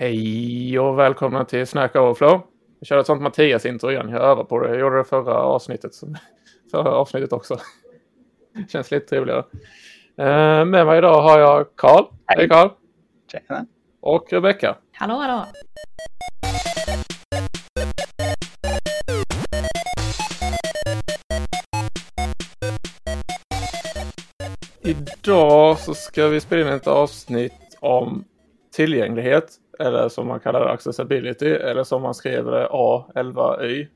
Hej och välkomna till Snack Overflow. Jag kör ett sånt Mattias-intro igen. Jag övar på det. Jag gjorde det förra avsnittet. Förra avsnittet också. Känns lite trevligare. Uh, med mig idag har jag Karl. Hej Karl. Tjena. Och Rebecka. Hallå, hallå. Idag så ska vi spela in ett avsnitt om tillgänglighet eller som man kallar det accessibility eller som man skriver det A11Y.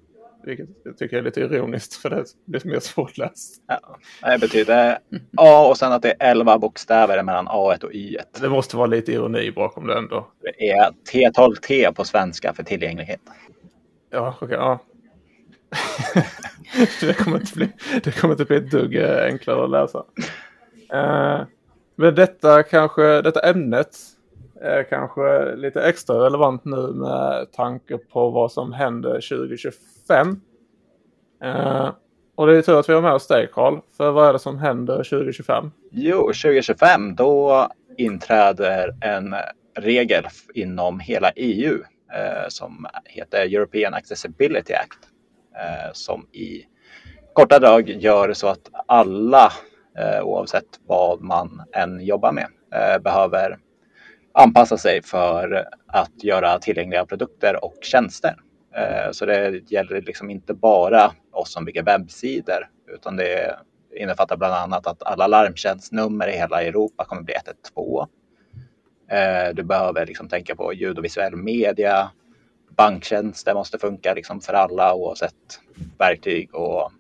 Vilket jag tycker är lite ironiskt för det blir mer svårläst. Ja, det betyder A och sen att det är 11 bokstäver mellan A och Y. Det måste vara lite ironi bakom det ändå. Det är T12T på svenska för tillgänglighet. Ja, okej. Okay, ja. det, kommer inte bli, det kommer inte bli ett dugg eh, enklare att läsa. Uh, men detta kanske, detta ämnet är kanske lite extra relevant nu med tanke på vad som händer 2025. Eh, och det är tur att vi har med oss dig Carl, för vad är det som händer 2025? Jo, 2025 då inträder en regel inom hela EU eh, som heter European Accessibility Act eh, som i korta drag gör så att alla eh, oavsett vad man än jobbar med eh, behöver anpassa sig för att göra tillgängliga produkter och tjänster. Eh, så det gäller liksom inte bara oss som bygger webbsidor utan det innefattar bland annat att alla larmtjänstnummer i hela Europa kommer bli 112. Eh, du behöver liksom tänka på ljud och visuell media. Banktjänster måste funka liksom för alla oavsett verktyg och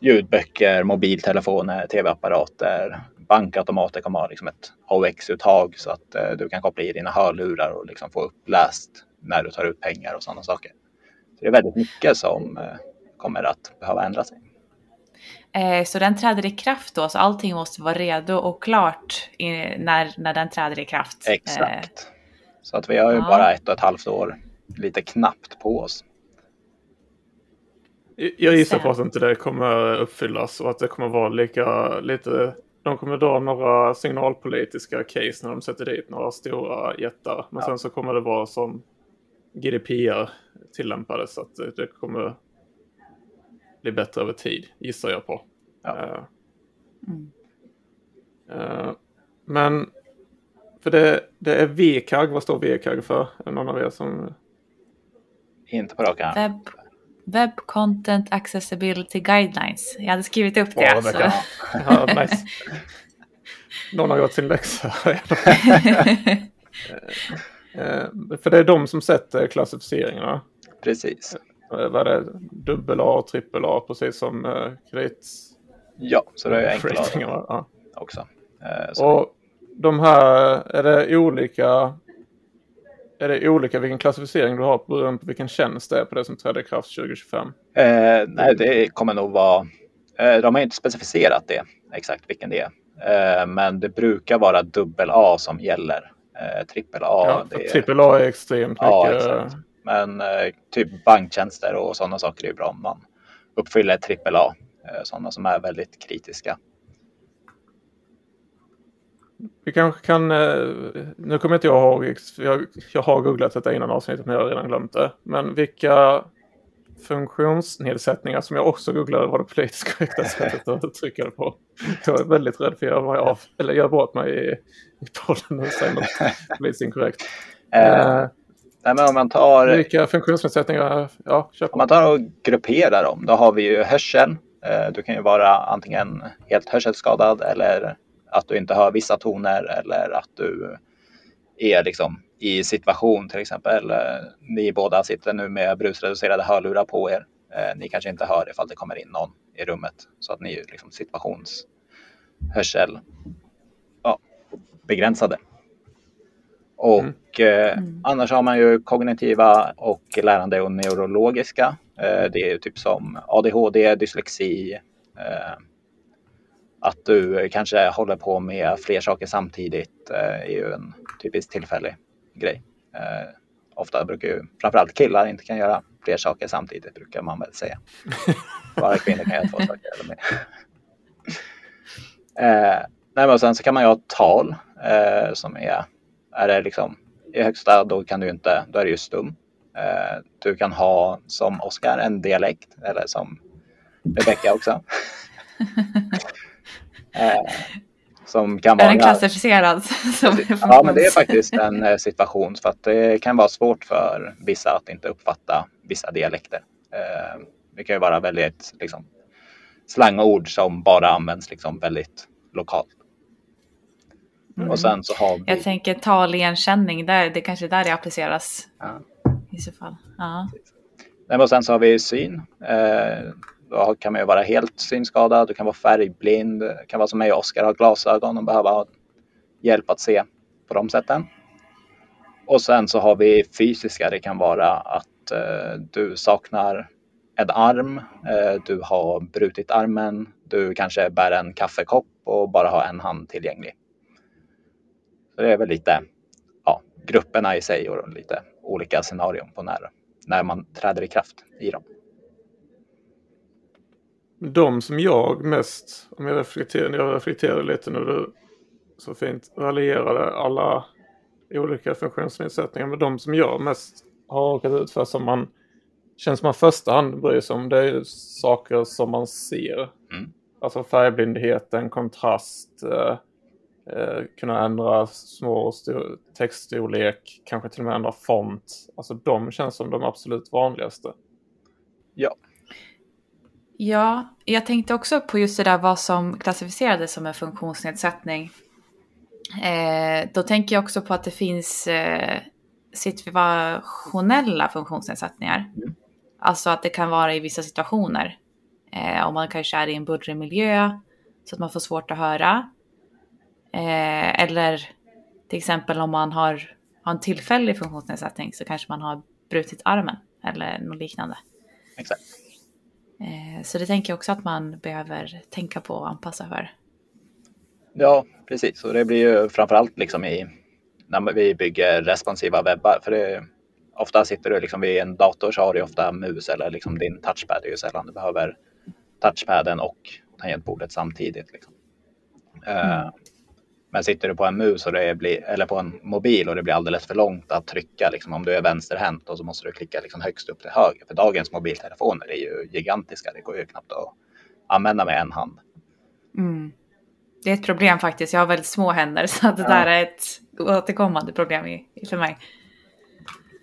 ljudböcker, mobiltelefoner, tv-apparater. Bankautomater kommer ha liksom ett HX-uttag så att eh, du kan koppla i dina hörlurar och liksom få uppläst när du tar ut pengar och sådana saker. Så det är väldigt mycket som eh, kommer att behöva ändra sig. Eh, så den träder i kraft då, så allting måste vara redo och klart när, när den träder i kraft? Exakt. Så att vi har ju ja. bara ett och ett halvt år, lite knappt på oss. Jag gissar på att inte det kommer uppfyllas och att det kommer vara lika lite de kommer dra några signalpolitiska case när de sätter dit några stora jättar. Men ja. sen så kommer det vara som GDPR tillämpades. Så att det kommer bli bättre över tid, gissar jag på. Ja. Uh, mm. uh, men för det, det är VKAG, vad står VKAG för? Är någon av er som... Inte på rak arm. Web Content Accessibility Guidelines. Jag hade skrivit upp det. Oh, det ja, nice. Någon har gjort sin läxa. Eh, för det är de som sätter klassificeringarna. Precis. Eh, vad är det? Dubbel A och trippel A, precis som uh, kredit... Ja, så det är enklare ja. också. Uh, och de här, är det olika är det olika vilken klassificering du har beroende på vilken tjänst det är på det som träder i kraft 2025? Eh, nej, det kommer nog vara... Eh, de har inte specificerat det exakt vilken det är. Eh, men det brukar vara dubbel A som gäller. Eh, trippel A. Ja. Trippel A är extremt ja, mycket. Exakt. Men eh, typ banktjänster och sådana saker är bra om man uppfyller trippel A. Eh, sådana som är väldigt kritiska. Vi kanske kan, eh, nu kommer inte jag ihåg, jag, jag har googlat detta innan avsnittet men jag har redan glömt det. Men vilka funktionsnedsättningar som jag också googlade var det politiskt korrekta sättet att uttrycka det på. Jag är väldigt rädd för att göra mig av, eller göra bort mig i, i podden och säga något politiskt inkorrekt. Uh, nej, men om man tar... Vilka funktionsnedsättningar, ja, köp Om man tar och grupperar dem, då har vi ju hörsel. Uh, du kan ju vara antingen helt hörselskadad eller att du inte hör vissa toner eller att du är liksom i situation till exempel. Ni båda sitter nu med brusreducerade hörlurar på er. Eh, ni kanske inte hör ifall det kommer in någon i rummet så att ni är liksom situationshörsel ja, begränsade. Och mm. Eh, mm. annars har man ju kognitiva och lärande och neurologiska. Eh, det är typ som ADHD, dyslexi, eh, att du kanske håller på med fler saker samtidigt eh, är ju en typisk tillfällig grej. Eh, ofta brukar ju framförallt killar inte kan göra fler saker samtidigt brukar man väl säga. Bara kvinnor kan göra två saker eller mer. eh, nej, men sen så kan man ju ha tal eh, som är, är det liksom i högsta, då kan du inte, då är det ju stum. Eh, du kan ha som Oskar en dialekt eller som Rebecka också. eh, som kan vara... Är den klassificerad? Som ja, men det är faktiskt en eh, situation för att det kan vara svårt för vissa att inte uppfatta vissa dialekter. Eh, det kan ju vara väldigt liksom, slangord som bara används liksom, väldigt lokalt. Mm. Och sen så har vi... Jag tänker taligenkänning, där, det kanske är där det appliceras ja. i så fall. Ja. Och sen så har vi syn. Då kan man ju vara helt synskadad, du kan vara färgblind, det kan vara som mig och Oskar, ha glasögon och behöva hjälp att se på de sätten. Och sen så har vi fysiska, det kan vara att eh, du saknar en arm, eh, du har brutit armen, du kanske bär en kaffekopp och bara har en hand tillgänglig. Så det är väl lite ja, grupperna i sig och lite olika scenarion på när, när man träder i kraft i dem. De som jag mest, om jag reflekterar, jag reflekterar lite när du så fint raljerade alla olika funktionsnedsättningar, men de som jag mest har råkat ut för som man känns som man första hand bryr sig om, det är saker som man ser. Mm. Alltså färgblindheten, kontrast, eh, eh, kunna ändra små textstorlek, kanske till och med ändra font. Alltså de känns som de absolut vanligaste. Ja. Ja, jag tänkte också på just det där vad som klassificerades som en funktionsnedsättning. Eh, då tänker jag också på att det finns eh, situationella funktionsnedsättningar. Mm. Alltså att det kan vara i vissa situationer. Eh, om man kanske är i en bullrig miljö så att man får svårt att höra. Eh, eller till exempel om man har, har en tillfällig funktionsnedsättning så kanske man har brutit armen eller något liknande. Exakt. Eh, så det tänker jag också att man behöver tänka på och anpassa för. Ja, precis. Och det blir ju framförallt liksom i när vi bygger responsiva webbar. För det, ofta sitter du liksom vid en dator så har du ofta mus eller liksom din touchpad är ju sällan du behöver touchpaden och tangentbordet samtidigt. Liksom. Eh, mm. Men sitter du på en mus och det blir, eller på en mobil och det blir alldeles för långt att trycka, liksom, om du är vänsterhänt och så måste du klicka liksom högst upp till höger. För dagens mobiltelefoner är ju gigantiska. Det går ju knappt att använda med en hand. Mm. Det är ett problem faktiskt. Jag har väldigt små händer så att det ja. där är ett återkommande problem för mig.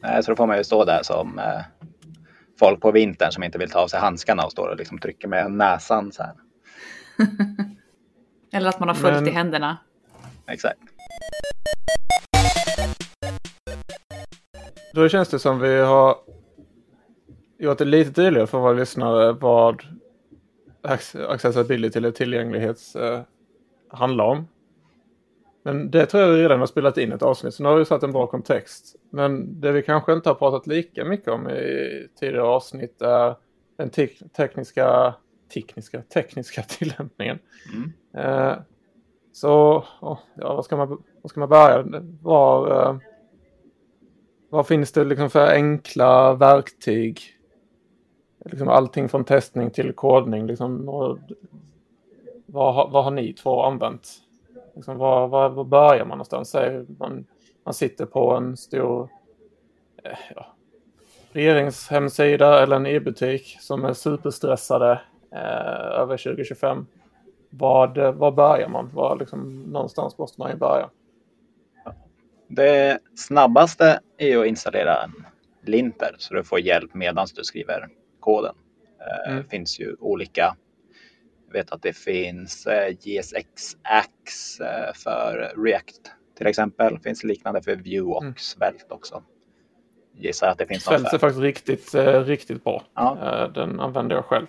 Nej, så då får man ju stå där som eh, folk på vintern som inte vill ta av sig handskarna och står och liksom trycker med näsan så här. Eller att man har fullt Men... i händerna. Exakt. Då känns det som vi har gjort det lite tydligare för våra lyssnare vad accessibility eller tillgänglighets eh, handlar om. Men det tror jag vi redan har spelat in ett avsnitt, så nu har vi satt en bra kontext. Men det vi kanske inte har pratat lika mycket om i tidigare avsnitt är den te tekniska, tekniska, tekniska tillämpningen. Mm. Eh, så, ja, vad ska man, vad ska man börja? Var, eh, vad finns det liksom för enkla verktyg? Liksom allting från testning till kodning. Liksom, vad, vad har ni två använt? Liksom, var, var, var börjar man någonstans? Säg, man, man sitter på en stor eh, ja, regeringshemsida eller en e-butik som är superstressade eh, över 2025. Vad, var börjar man? Var, liksom, någonstans måste man ju börja. Det snabbaste är att installera en linter så du får hjälp medan du skriver koden. Eh, mm. Det finns ju olika jag vet att det finns eh, JSX-Ax eh, för React till exempel. Det finns liknande för Vue och mm. Svelte också. Gissar att det finns Svelte är faktiskt riktigt, eh, riktigt bra. Ja. Den använder jag själv.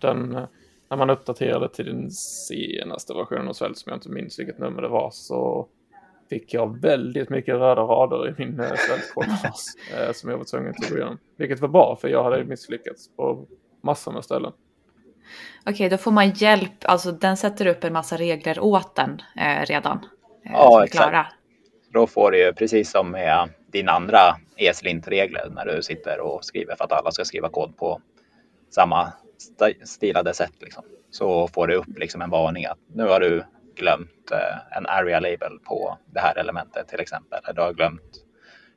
Den, när man uppdaterade till den senaste versionen av Svelte som jag inte minns vilket nummer det var så fick jag väldigt mycket röda rader i min Svelte-kod som jag var tvungen att gå igenom. Vilket var bra för jag hade misslyckats på massor med ställen. Okej, okay, då får man hjälp. Alltså den sätter upp en massa regler åt den eh, redan. Eh, ja, exakt. Då får du ju precis som med dina andra ESLint-regler när du sitter och skriver för att alla ska skriva kod på samma stilade sätt. Liksom. Så får du upp liksom en varning att nu har du glömt eh, en area label på det här elementet till exempel. Du har glömt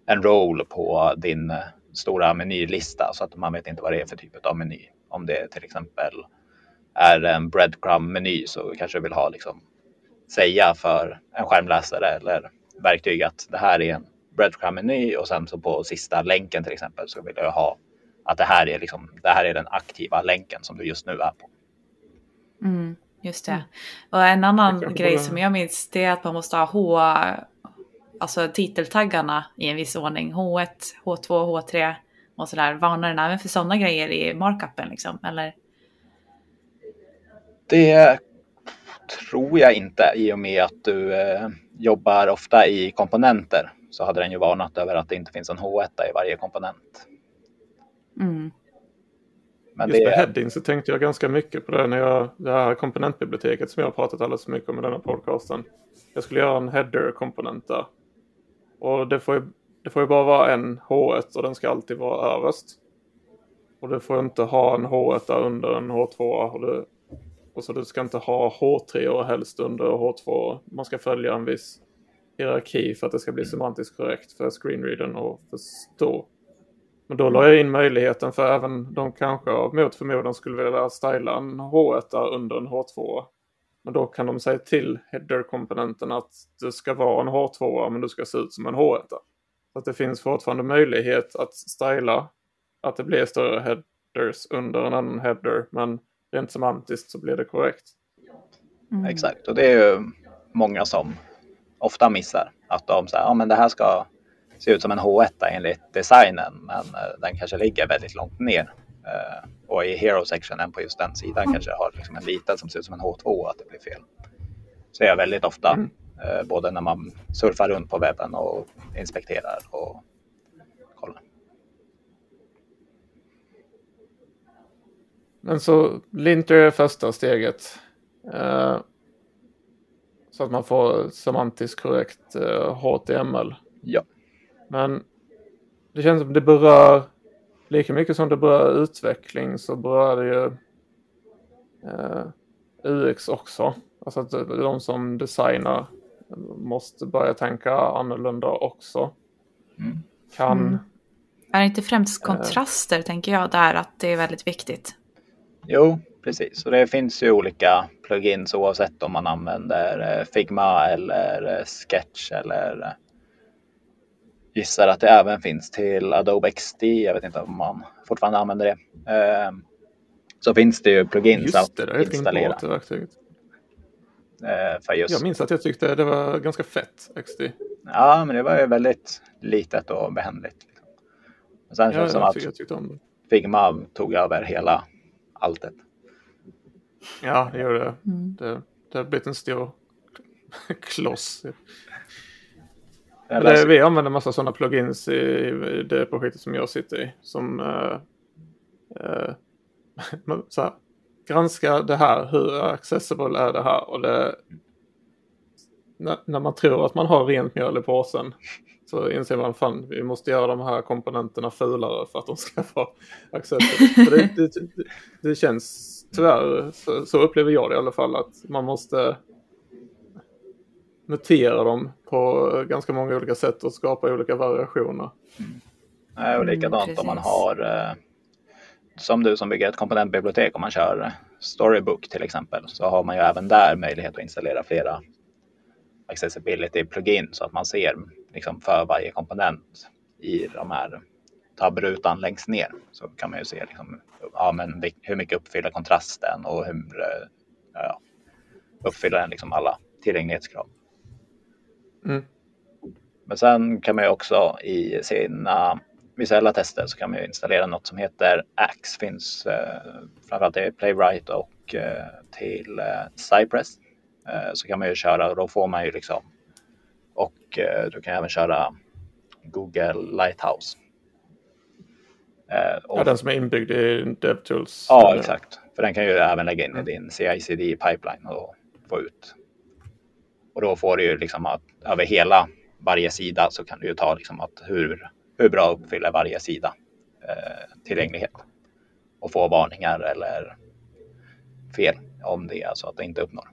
en roll på din eh, stora menylista så att man vet inte vad det är för typ av meny. Om det till exempel är en breadcrumb-meny så kanske du vill ha liksom säga för en skärmläsare eller verktyg att det här är en breadcrumb-meny och sen så på sista länken till exempel så vill jag ha att det här är liksom det här är den aktiva länken som du just nu är på. Mm, just det. Och en annan grej som jag minns det är att man måste ha H, alltså titeltaggarna i en viss ordning. H1, H2, H3 och sådär. Varnar den även för sådana grejer i markupen liksom? Eller? Det tror jag inte i och med att du eh, jobbar ofta i komponenter så hade den ju varnat över att det inte finns en H1 i varje komponent. Mm. Men Just det... med heading så tänkte jag ganska mycket på det när jag, det här komponentbiblioteket som jag har pratat alldeles för mycket om i denna podcasten. Jag skulle göra en header-komponent där. Och det får, ju, det får ju bara vara en H1 och den ska alltid vara överst. Och du får inte ha en H1 där under en H2 och, det, och så du ska inte ha H3 och helst under H2. Man ska följa en viss hierarki för att det ska bli semantiskt korrekt för screenreadern att förstå. Men då la jag in möjligheten för även de kanske mot förmodan skulle vilja styla en H1 under en H2. Men då kan de säga till header-komponenten att det ska vara en H2 men du ska se ut som en H1. Så att det finns fortfarande möjlighet att styla att det blir större headers under en annan header men rent semantiskt så blir det korrekt. Mm. Exakt, och det är ju många som ofta missar att de säger ja men det här ska se ut som en H1 enligt designen men eh, den kanske ligger väldigt långt ner. Eh, och i hero sectionen på just den sidan mm. kanske har liksom en liten som ser ut som en H2 att det blir fel. Så jag väldigt ofta, mm. Eh, både när man surfar runt på webben och inspekterar och kollar. Men så linter är första steget. så att man får semantiskt korrekt HTML. Ja. Men det känns som det berör, lika mycket som det berör utveckling så berör det ju eh, UX också. Alltså att de som designar måste börja tänka annorlunda också. Mm. Kan... Mm. Är det inte främst eh. kontraster eh, tänker jag där att det är väldigt viktigt? Jo, precis. Och det finns ju olika plugins oavsett om man använder eh, Figma eller eh, Sketch eller gissar att det även finns till Adobe XD. Jag vet inte om man fortfarande använder det. Eh, så finns det ju plugins just det, att installera. Det verktyget. Eh, för just... Jag minns att jag tyckte det var ganska fett XD. Ja, men det var ju väldigt litet och behändigt. Men sen ja, känns det som att jag om det. Figma tog över hela alltet. Ja, det gör det. Mm. Det, det har blivit en stor kloss det, vi använder massa sådana plugins i det projektet som jag sitter i. Som uh, uh, så här, granska det här, hur accessible är det här? Och det, när, när, man tror att man har rent mjöl i påsen så inser man fan vi måste göra de här komponenterna fulare för att de ska vara accessible. det, det, det, det, känns tyvärr, så, så upplever jag det i alla fall, att man måste mutera dem på ganska många olika sätt och skapa olika variationer. Mm. Och likadant mm, om man har, eh, som du som bygger ett komponentbibliotek, om man kör Storybook till exempel, så har man ju även där möjlighet att installera flera accessibility plugin så att man ser liksom för varje komponent i de här tabbrutan längst ner så kan man ju se liksom, ja, men hur mycket uppfyller kontrasten och hur eh, ja, uppfyller den liksom alla tillgänglighetskrav. Mm. Men sen kan man ju också i sina visuella tester så kan man ju installera något som heter Axe. Finns eh, framförallt till Playwright och eh, till eh, Cypress. Eh, så kan man ju köra och då får man ju liksom och eh, du kan även köra Google Lighthouse. Eh, och, ja, den som är inbyggd i DevTools. Ja, exakt. För den kan ju även lägga in i din CI-CD pipeline och få ut och då får du ju liksom att över hela varje sida så kan du ju ta liksom att hur, hur bra uppfyller varje sida eh, tillgänglighet och få varningar eller fel om det alltså att det inte uppnår.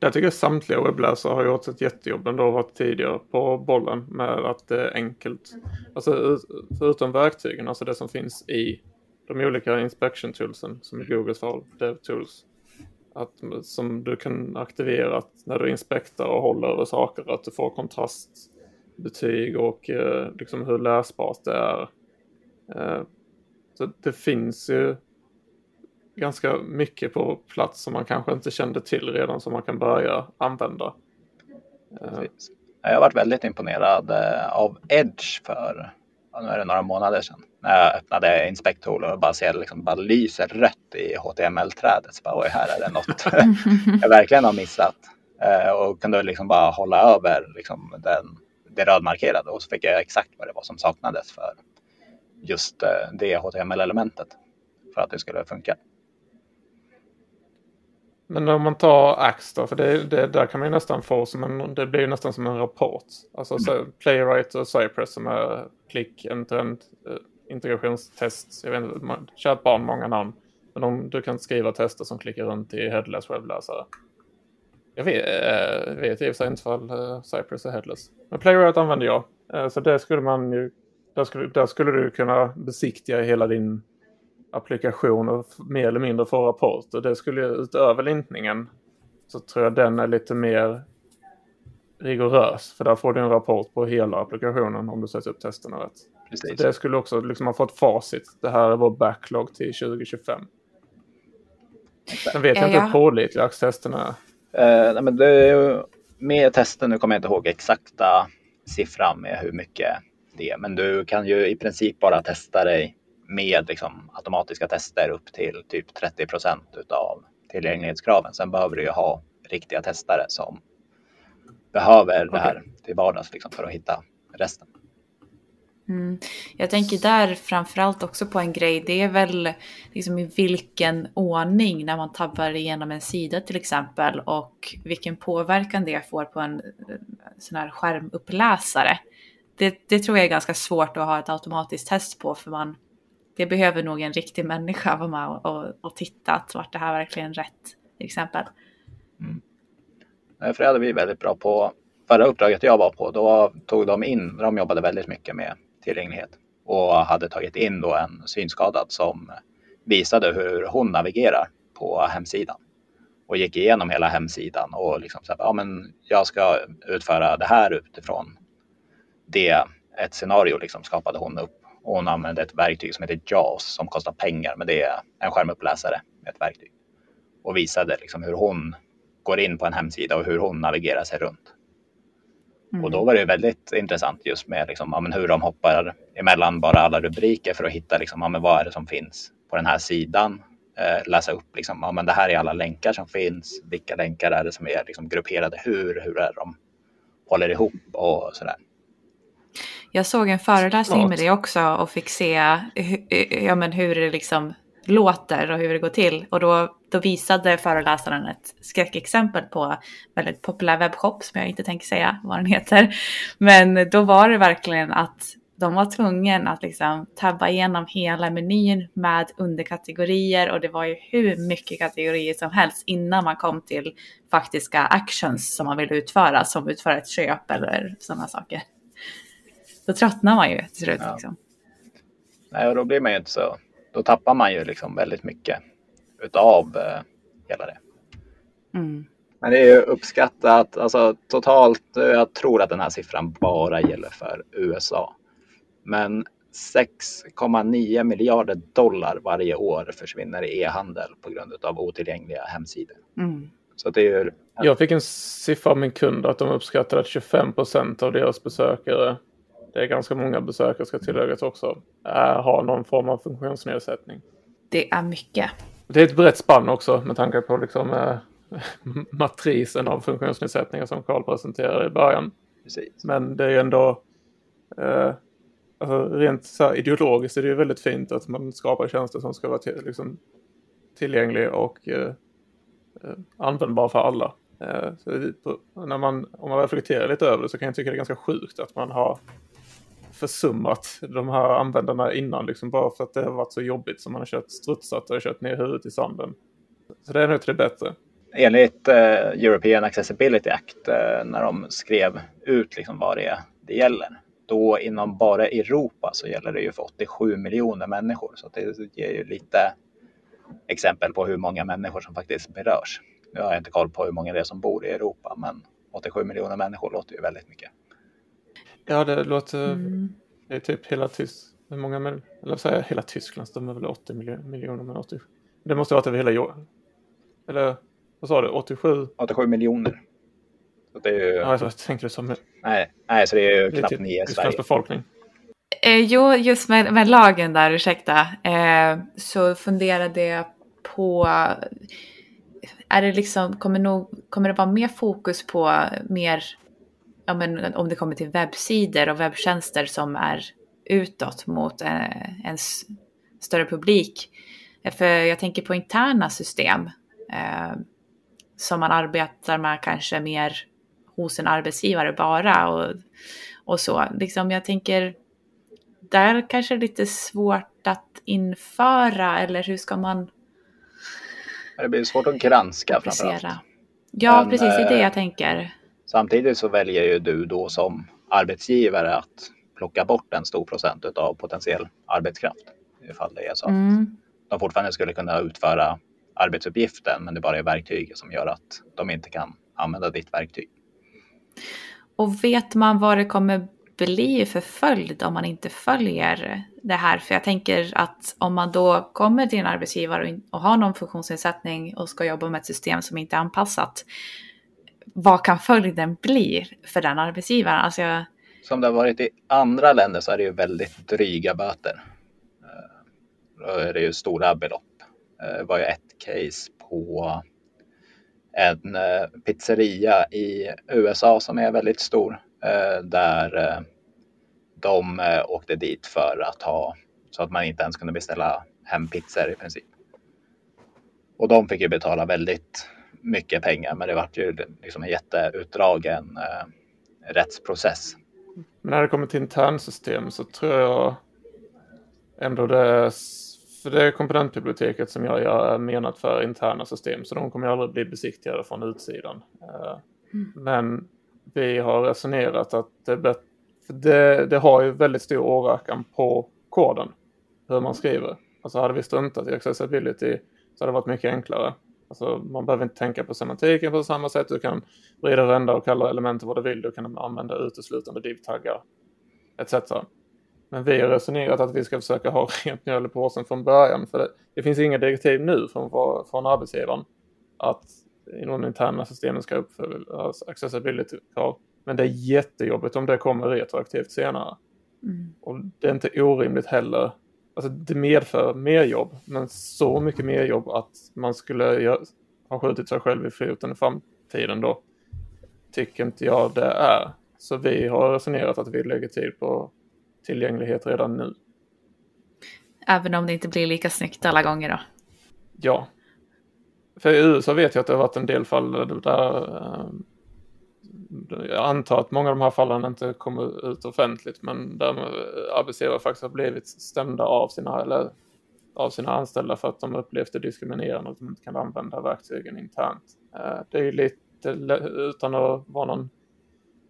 Där tycker jag samtliga webbläsare har gjort ett jättejobb ändå varit tidigare på bollen med att det är enkelt. Alltså förutom verktygen, alltså det som finns i de olika inspection toolsen som är Googles fall, DevTools. Att, som du kan aktivera när du inspektar och håller över saker, att du får kontrastbetyg och eh, liksom hur läsbart det är. Eh, så det finns ju ganska mycket på plats som man kanske inte kände till redan som man kan börja använda. Eh, Precis. Jag har varit väldigt imponerad eh, av Edge för nu är det några månader sedan när jag öppnade Inspectool och bara ser liksom bara lyser rött i HTML-trädet. Så bara, oj, här är det något jag verkligen har missat. Eh, och kunde liksom bara hålla över liksom den, det rödmarkerade och så fick jag exakt vad det var som saknades för just eh, det HTML-elementet för att det skulle funka. Men om man tar Axe då, för det, det, där kan man ju nästan få som en, det blir ju nästan som en rapport. Alltså mm. så, Playwright och Cypress som är klick, end-to-end uh, integrationstest. Jag vet inte, kärt barn, många namn. Men om du kan skriva tester som klickar runt i headless webbläsare. Jag vet, äh, vet i och för sig inte ifall uh, eh, Cypress är headless. Men Playwright använder jag. Uh, så det skulle man ju, där skulle, där skulle du kunna besiktiga hela din applikation och mer eller mindre få rapport. Och det skulle utöver lintningen så tror jag den är lite mer rigorös. För där får du en rapport på hela applikationen om du sätter upp testerna rätt. Precis. Det skulle också liksom ha fått facit. Det här är vår backlog till 2025. Sen vet jag inte hur pålitliga AX-testerna är. Uh, men det är med testen, nu kommer jag inte ihåg exakta siffran med hur mycket det är, men du kan ju i princip bara testa dig med liksom automatiska tester upp till typ 30 procent av tillgänglighetskraven. Sen behöver du ju ha riktiga testare som behöver okay. det här till vardags liksom, för att hitta resten. Mm. Jag tänker där framförallt också på en grej, det är väl liksom i vilken ordning när man tabbar igenom en sida till exempel och vilken påverkan det får på en eh, sån här skärmuppläsare. Det, det tror jag är ganska svårt att ha ett automatiskt test på för man, det behöver nog en riktig människa vara med och, och, och titta att vart det här verkligen rätt till exempel. Mm. För det hade vi väldigt bra på förra uppdraget jag var på. Då tog de in, de jobbade väldigt mycket med tillgänglighet och hade tagit in då en synskadad som visade hur hon navigerar på hemsidan och gick igenom hela hemsidan och liksom så här, ja men jag ska utföra det här utifrån det ett scenario liksom skapade hon upp och hon använde ett verktyg som heter JAWS som kostar pengar, men det är en skärmuppläsare med ett verktyg. Och visade liksom hur hon går in på en hemsida och hur hon navigerar sig runt. Mm. Och då var det väldigt intressant just med liksom, ja, men hur de hoppar emellan bara alla rubriker för att hitta liksom, ja, men vad är det som finns på den här sidan. Eh, läsa upp liksom, ja, men det här är alla länkar som finns. Vilka länkar är det som är liksom, grupperade hur? Hur är de håller ihop och sådär. Jag såg en föreläsning med det också och fick se ja, men hur det liksom låter och hur det går till. Och då, då visade föreläsaren ett skräckexempel på väldigt populär webbshop som jag inte tänker säga vad den heter. Men då var det verkligen att de var tvungna att liksom tabba igenom hela menyn med underkategorier och det var ju hur mycket kategorier som helst innan man kom till faktiska actions som man vill utföra, som utföra ett köp eller sådana saker då tröttnar man ju till slut. Ja. Liksom. Nej, och då blir man ju inte så, då tappar man ju liksom väldigt mycket utav eh, hela det. Mm. Men det är ju uppskattat, alltså totalt, jag tror att den här siffran bara gäller för USA. Men 6,9 miljarder dollar varje år försvinner i e-handel på grund av otillgängliga hemsidor. Mm. Så det är ju... Jag fick en siffra av min kund att de uppskattar att 25 procent av deras besökare det är ganska många besökare ska tilläggas också, har någon form av funktionsnedsättning. Det är mycket. Det är ett brett spann också med tanke på liksom, äh, matrisen av funktionsnedsättningar som Carl presenterade i början. Precis. Men det är ju ändå äh, alltså rent så ideologiskt är det ju väldigt fint att man skapar tjänster som ska vara till, liksom, tillgänglig och eh, användbar för alla. När man, om man reflekterar lite över det så kan jag tycka det är ganska sjukt att man har försummat de här användarna innan, liksom bara för att det har varit så jobbigt som man har kört strutsat och kört ner huvudet i sanden. Så det är nog till det bättre. enligt eh, European Accessibility Act, eh, när de skrev ut liksom vad det det gäller, då inom bara Europa så gäller det ju för 87 miljoner människor. Så det ger ju lite exempel på hur många människor som faktiskt berörs. Nu har jag inte koll på hur många det är som bor i Europa, men 87 miljoner människor låter ju väldigt mycket. Ja, det låter... Mm. Det är typ hela Tyskland. Hur många? Eller säga hela Tyskland, de är väl 80 miljoner, men 80. Det måste varit över hela jorden. Eller vad sa du? 87? 87 miljoner. Så det är ju... Ja, jag tänkte det som... Nej, nej, så det är ju det knappt typ nio i Sverige. befolkning. Eh, jo, just med, med lagen där, ursäkta, eh, så funderade jag på är det liksom, kommer, nog, kommer det vara mer fokus på mer, ja, men om det kommer till webbsidor och webbtjänster som är utåt mot eh, en större publik? För jag tänker på interna system eh, som man arbetar med kanske mer hos en arbetsgivare bara och, och så. Liksom jag tänker, där kanske det är lite svårt att införa eller hur ska man det blir svårt att granska framförallt. Ja, Men, precis. Det är det jag eh, tänker. Samtidigt så väljer ju du då som arbetsgivare att plocka bort en stor procent av potentiell arbetskraft. Ifall det är så mm. att de fortfarande skulle kunna utföra arbetsuppgiften men det bara är verktyget som gör att de inte kan använda ditt verktyg. Och vet man vad det kommer bli för följd om man inte följer det här? För jag tänker att om man då kommer till en arbetsgivare och har någon funktionsnedsättning och ska jobba med ett system som inte är anpassat, vad kan följden bli för den arbetsgivaren? Alltså jag... Som det har varit i andra länder så är det ju väldigt dryga böter. Eh, då är det ju stora belopp. Det var ju ett case på en eh, pizzeria i USA som är väldigt stor där de åkte dit för att ha så att man inte ens kunde beställa hem pizzor i princip. Och de fick ju betala väldigt mycket pengar, men det var ju liksom en jätteutdragen eh, rättsprocess. Men när det kommer till internsystem så tror jag ändå det, för det är komponentbiblioteket som jag är menat för interna system, så de kommer ju aldrig bli besiktigade från utsidan. Mm. Men vi har resonerat att det, det, det har ju väldigt stor åverkan på koden, hur man skriver. Alltså hade vi struntat i accessibility så hade det varit mycket enklare. Alltså man behöver inte tänka på semantiken på samma sätt. Du kan vrida och vända och kalla elementen vad du vill. Du kan använda uteslutande div-taggar etc. Men vi har resonerat att vi ska försöka ha rent mjöl i påsen från början. För det, det finns inga direktiv nu från, från arbetsgivaren att inom interna systemen ska uppfylla accessibility-krav. Men det är jättejobbigt om det kommer retroaktivt senare. Mm. Och det är inte orimligt heller. Alltså det medför mer jobb, men så mycket mer jobb att man skulle ha skjutit sig själv i foten i framtiden då tycker inte jag det är. Så vi har resonerat att vi lägger tid på tillgänglighet redan nu. Även om det inte blir lika snyggt alla gånger då? Ja, för i USA vet jag att det har varit en del fall där eh, jag antar att många av de här fallen inte kommer ut offentligt men där arbetsgivare faktiskt har blivit stämda av sina, eller, av sina anställda för att de upplevt det diskriminerande och att de inte kan använda verktygen internt. Eh, det är ju lite, utan att vara någon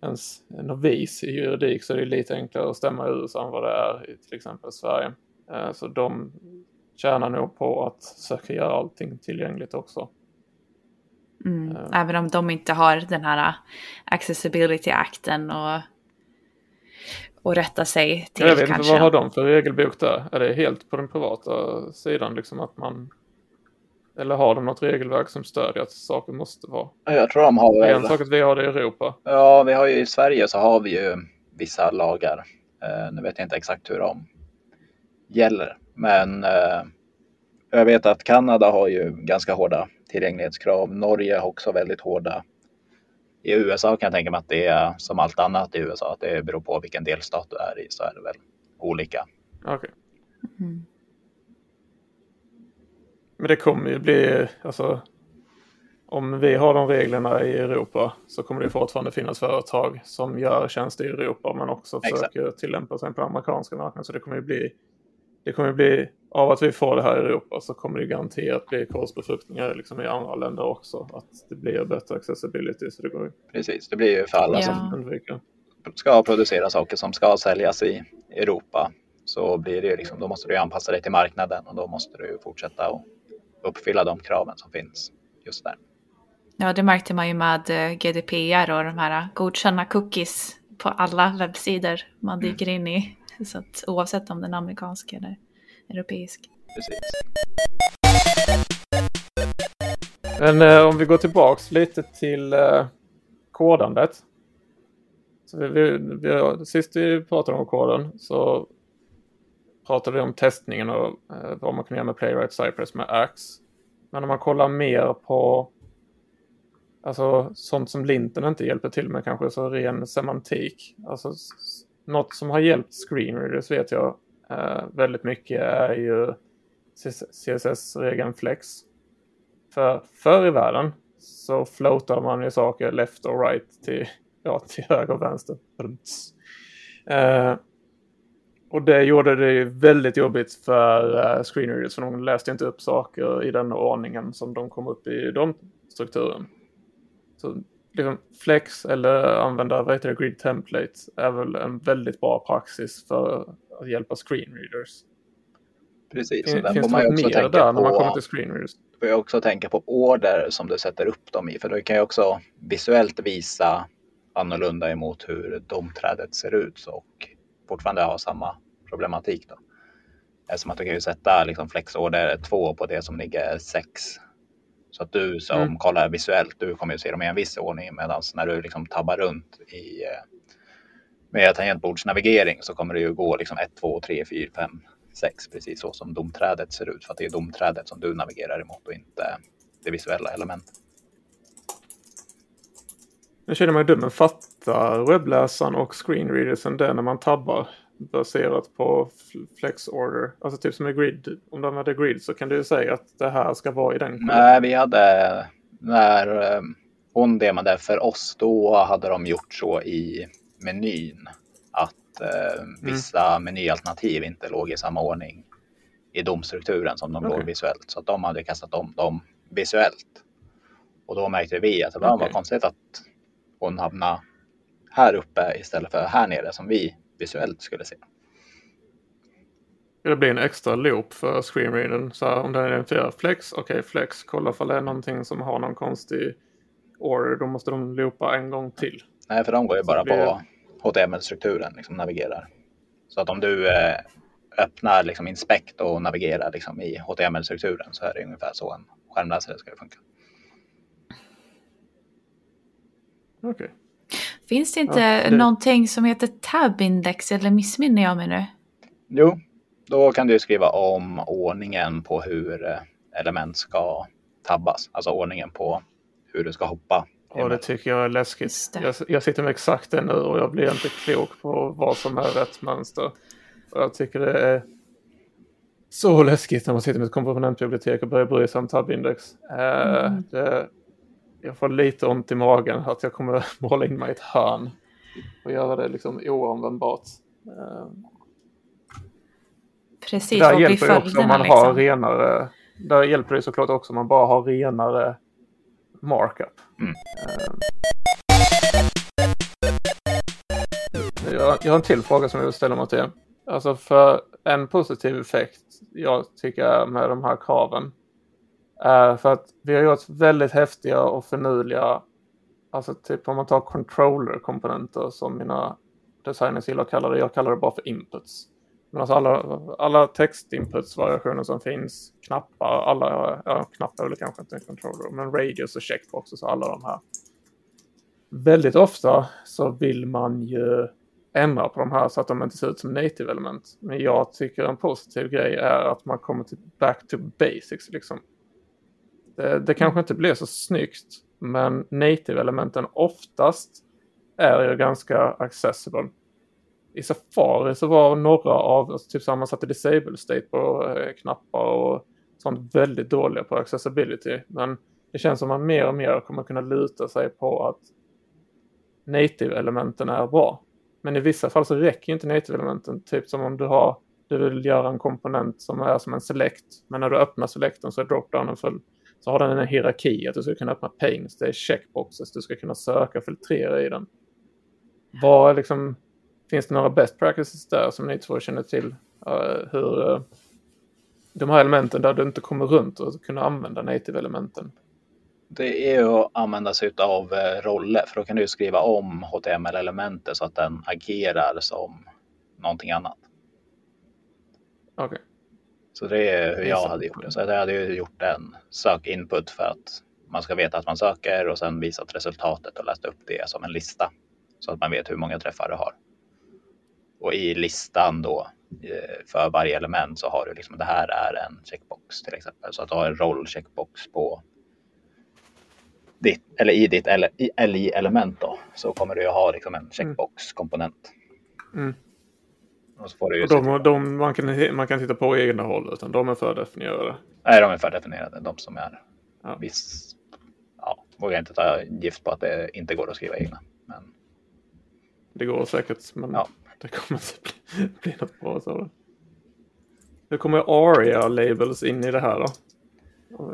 ens novis i juridik så är det lite enklare att stämma i USA än vad det är i till exempel Sverige. Eh, så de tjänar nog på att söka göra allting tillgängligt också. Mm, uh, även om de inte har den här accessibility-akten och, och rätta sig till Jag vet kanske. inte, vad har de för regelbok där? Är det helt på den privata sidan liksom att man eller har de något regelverk som stödjer att saker måste vara? Jag tror de har väl... En sak att vi har det i Europa. Ja, vi har ju i Sverige så har vi ju vissa lagar. Uh, nu vet jag inte exakt hur de gäller. Men eh, jag vet att Kanada har ju ganska hårda tillgänglighetskrav. Norge har också väldigt hårda. I USA kan jag tänka mig att det är som allt annat i USA, att det beror på vilken delstat du är i så är det väl olika. Okay. Mm. Men det kommer ju bli, alltså om vi har de reglerna i Europa så kommer det fortfarande finnas företag som gör tjänster i Europa men också försöker Exakt. tillämpa sig på amerikanska marknaden. Så det kommer ju bli det kommer bli, av att vi får det här i Europa så kommer det garanterat bli korsbefruktningar liksom i andra länder också. Att det blir bättre accessibility. Så det går Precis, det blir ju för alla Ja. som ska producera saker som ska säljas i Europa så blir det ju liksom, då måste du anpassa dig till marknaden och då måste du fortsätta att uppfylla de kraven som finns just där. Ja, det märkte man ju med eh, GDPR och de här godkända cookies på alla webbsidor man dyker in i. Så att oavsett om den är amerikansk eller europeisk. Precis. Men eh, om vi går tillbaks lite till eh, kodandet. Så vi, vi, vi, sist vi pratade om koden så pratade vi om testningen och eh, vad man kan göra med Playwright Cypress med Axe. Men om man kollar mer på alltså, sånt som linten inte hjälper till med kanske så ren semantik. Alltså, något som har hjälpt screenreaders vet jag eh, väldigt mycket är ju CSS-regeln flex. För förr i världen så floatar man ju saker left och right till, ja, till höger och vänster. Eh, och det gjorde det ju väldigt jobbigt för eh, screenreaders för de läste inte upp saker i den ordningen som de kom upp i de strukturen. Så liksom flex eller använda vad heter det, grid template är väl en väldigt bra praxis för att hjälpa screenreaders. Precis, Fin- Finns det man något mer tänka där när man kommer på, till screenreaders? får jag också tänka på order som du sätter upp dem i, för du kan ju också visuellt visa annorlunda emot hur domträdet ser ut och fortfarande ha samma problematik. Då. Eftersom att du kan ju sätta liksom flexorder 2 på det som ligger 6. Så att du som Mm. kollar visuellt, du kommer ju se dem i en viss ordning medan när du liksom tabbar runt i eh, med tangentbordsnavigering så kommer det ju gå liksom 1, 2, 3, 4, 5, 6 precis så som domträdet ser ut för att det är domträdet som du navigerar emot och inte det visuella elementet. Nu känner ju dum, men fattar webbläsaren och screenreadersen det när man tabbar baserat på flex order? Alltså typ som i grid. Om du använder grid så kan du säga att det här ska vara i den. Nej, vi hade när eh, hon demade för oss, då hade de gjort så i menyn att eh, vissa menyalternativ inte låg i samma ordning i domstrukturen som de Okej. låg visuellt. Så att de hade kastat om dem visuellt. Och då märkte vi att det var, var konstigt att hon hamnade här uppe istället för här nere som vi visuellt skulle se. Det blir en extra loop för screenreadern. Så här, om den identifierar flex, okej flex, kolla för det är någonting som har någon konstig order. Då måste de loopa en gång till. Nej, för de går ju bara blir- på HTML-strukturen, liksom navigerar. Så att om du eh, öppnar liksom inspect och navigerar liksom i HTML-strukturen så är det ungefär så en skärmläsare ska funka. Okej. Finns det inte Ja, det- någonting som heter tabindex eller missminner jag mig nu? Jo, då kan du skriva om ordningen på hur eh, element ska tabbas, alltså ordningen på hur du ska hoppa. Och det tycker jag är läskigt. Jag, jag sitter med exakt det nu och jag blir inte klok på vad som är rätt mönster. Och jag tycker det är så läskigt när man sitter med ett komponentbibliotek och börjar bry sig om tabindex. Eh, Mm. det, jag får lite ont i magen att jag kommer måla in mig i ett hörn och göra det liksom oanvändbart. Eh, Precis, där hjälper det också om man har liksom? renare. Där hjälper det såklart också om man bara har renare markup. Mm. Eh, Jag, jag har en till fråga som jag vill ställa mot er. Alltså för en positiv effekt jag tycker med de här kraven Eh, för att vi har gjort väldigt häftiga och förnuliga, alltså typ om man tar controller-komponenter som mina designers gillar att kalla det, jag kallar det bara för inputs. Men alltså alla, alla textinputs-variationer som finns, knappar, alla, ja knappar är väl kanske inte en controller, men radius och checkboxes och alla de här. Väldigt ofta så vill man ju ändra på de här så att de inte ser ut som native element. Men jag tycker en positiv grej är att man kommer till back to basics liksom. Det, det kanske inte blir så snyggt, men native elementen oftast är ju ganska accessible. I Safari så var några av, alltså typ man satte disable state på eh, knappar och sånt väldigt dåliga på accessibility. Men det känns som att man mer och mer kommer kunna luta sig på att native-elementen är bra. Men i vissa fall så räcker inte native-elementen. Typ som om du har du vill göra en komponent som är som en select. Men när du öppnar selecten så är dropdownen full. Så har den en hierarki att du ska kunna öppna panes, det är checkboxes, du ska kunna söka och filtrera i den. Vad liksom, finns det några best practices där som ni två känner till? Uh, hur uh, de här elementen där du inte kommer runt och kunna använda native-elementen? Det är att använda sig av eh, roller för då kan du skriva om HTML-elementet så att den agerar som någonting annat. Okej. Okay. Så det är hur jag hade gjort det. Så jag hade gjort en sökinput för att man ska veta att man söker och sen visat resultatet och läst upp det som en lista så att man vet hur många träffar du har. Och i listan då eh, för varje element så har du liksom det här är en checkbox till exempel så att du har en roll checkbox på ditt, eller i ditt LI-element då, så kommer du ju ha liksom en checkbox-komponent. Mm. Och ju de, de, man, kan, man kan titta på egna håll, utan de är fördefinierade? Nej, de är fördefinierade, de som är ja. viss... Ja, vågar inte ta gift på att det inte går att skriva egna. Men... Det går säkert, men ja. det kommer inte bli, bli något bra. Så. Hur kommer ARIA-labels in i det här då?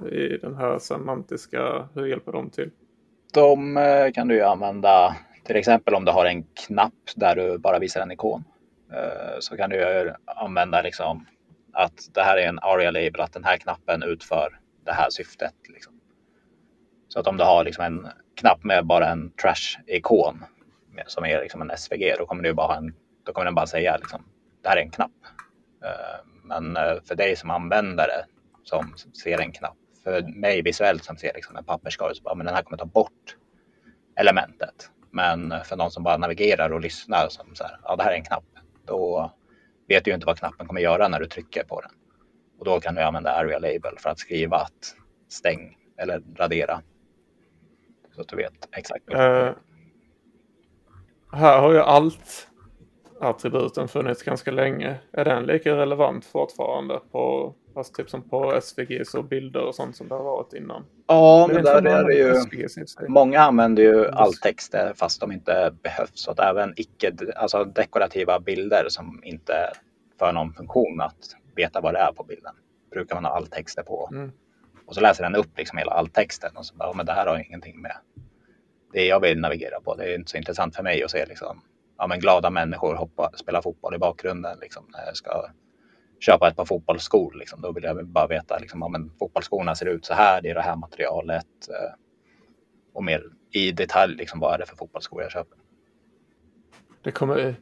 i den här semantiska, hur hjälper de till? De eh, kan du ju använda till exempel om du har en knapp där du bara visar en ikon. Eh, så kan du använda liksom att det här är en ARIA-label, att den här knappen utför det här syftet. Liksom. Så att om du har liksom en knapp med bara en trash-ikon som är liksom en SVG, då kommer, du bara en, då kommer den bara säga liksom, det här är en knapp. Eh, men eh, för dig som användare som ser en knapp. För mig visuellt som ser liksom en papperskorg så bara, men den här kommer ta bort elementet. Men för någon som bara navigerar och lyssnar som så här, ja det här är en knapp. Då vet du ju inte vad knappen kommer göra när du trycker på den. Och då kan du använda area label för att skriva att stäng eller radera. Så att du vet exakt. Uh, här har ju allt attributen funnits ganska länge. Är den lika relevant fortfarande på Fast typ som på SVGs och bilder och sånt som det har varit innan. Ja, men, där är det ju. Många använder ju alltexter fast de inte behövs. Så att även icke, alltså dekorativa bilder som inte för någon funktion att veta vad det är på bilden brukar man ha alltexter på. Mm. Och så läser den upp liksom hela alltexten och så bara, men det här har ingenting med det jag vill navigera på. Det är inte så intressant för mig att se liksom, ja, men glada människor hoppa, spela fotboll i bakgrunden. Liksom, när jag ska köpa ett par fotbollsskor. Liksom. Då vill jag bara veta liksom, ja, men fotbollsskorna ser ut så här, det är det här materialet. Eh, och mer i detalj, liksom, vad är det för fotbollsskor jag köper. Det kommer,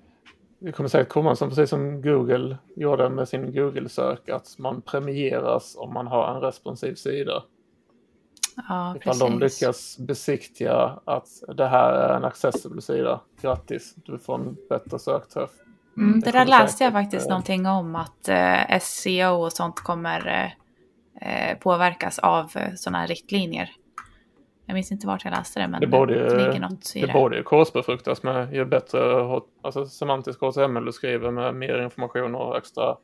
det kommer säkert komma som precis som Google gjorde med sin Google-sök, att man premieras om man har en responsiv sida. Ja, Ifall de lyckas besiktiga att det här är en accessible sida, grattis, du får en bättre sökträff. Mm, det där läste jag faktiskt någonting om att eh, SEO och sånt kommer eh, påverkas av eh, sådana här riktlinjer. Jag minns inte vart jag läste det, men det borde ju, det något i det. det. borde ju korsbefruktas med ju bättre alltså, semantisk HTML du skriver med mer information och extra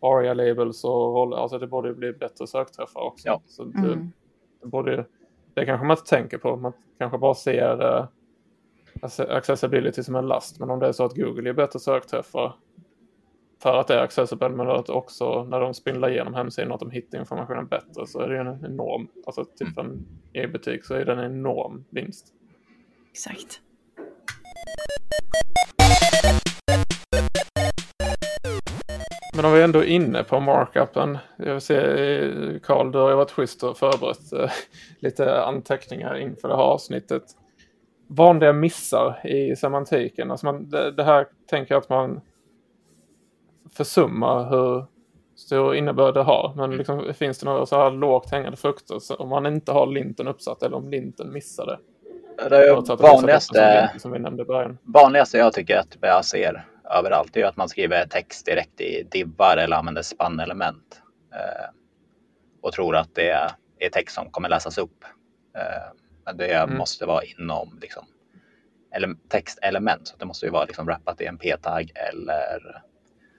ARIA-labels och roller. Alltså det borde ju bli bättre sökträffar också. Ja. Så det, mm. det, borde, det kanske man inte tänker på. Man kanske bara ser accessibility som en last. Men om det är så att Google ger bättre sökträffar för att det är accessible men att också när de spindlar igenom hemsidan att de hittar informationen bättre så är det en enorm, alltså typ en e-butik så är det en enorm vinst. Exakt. Men om vi ändå är inne på markupen. Jag vill se Karl, du har ju varit schysst och förberett eh, lite anteckningar inför det här avsnittet vanliga missar i semantiken. Alltså man, det, det, här tänker jag att man försummar hur stor innebörd det har. Men liksom, finns det några så här lågt hängande frukter så om man inte har linten uppsatt eller om linten missar det? Det vanligaste, som, vi nämnde början. vanligaste jag tycker att jag ser överallt är att man skriver text direkt i divvar eller använder spannelement. Eh, och tror att det är text som kommer läsas upp. Eh, men det mm. måste vara inom liksom, ele textelement. Så det måste ju vara liksom rappat i en p-tagg eller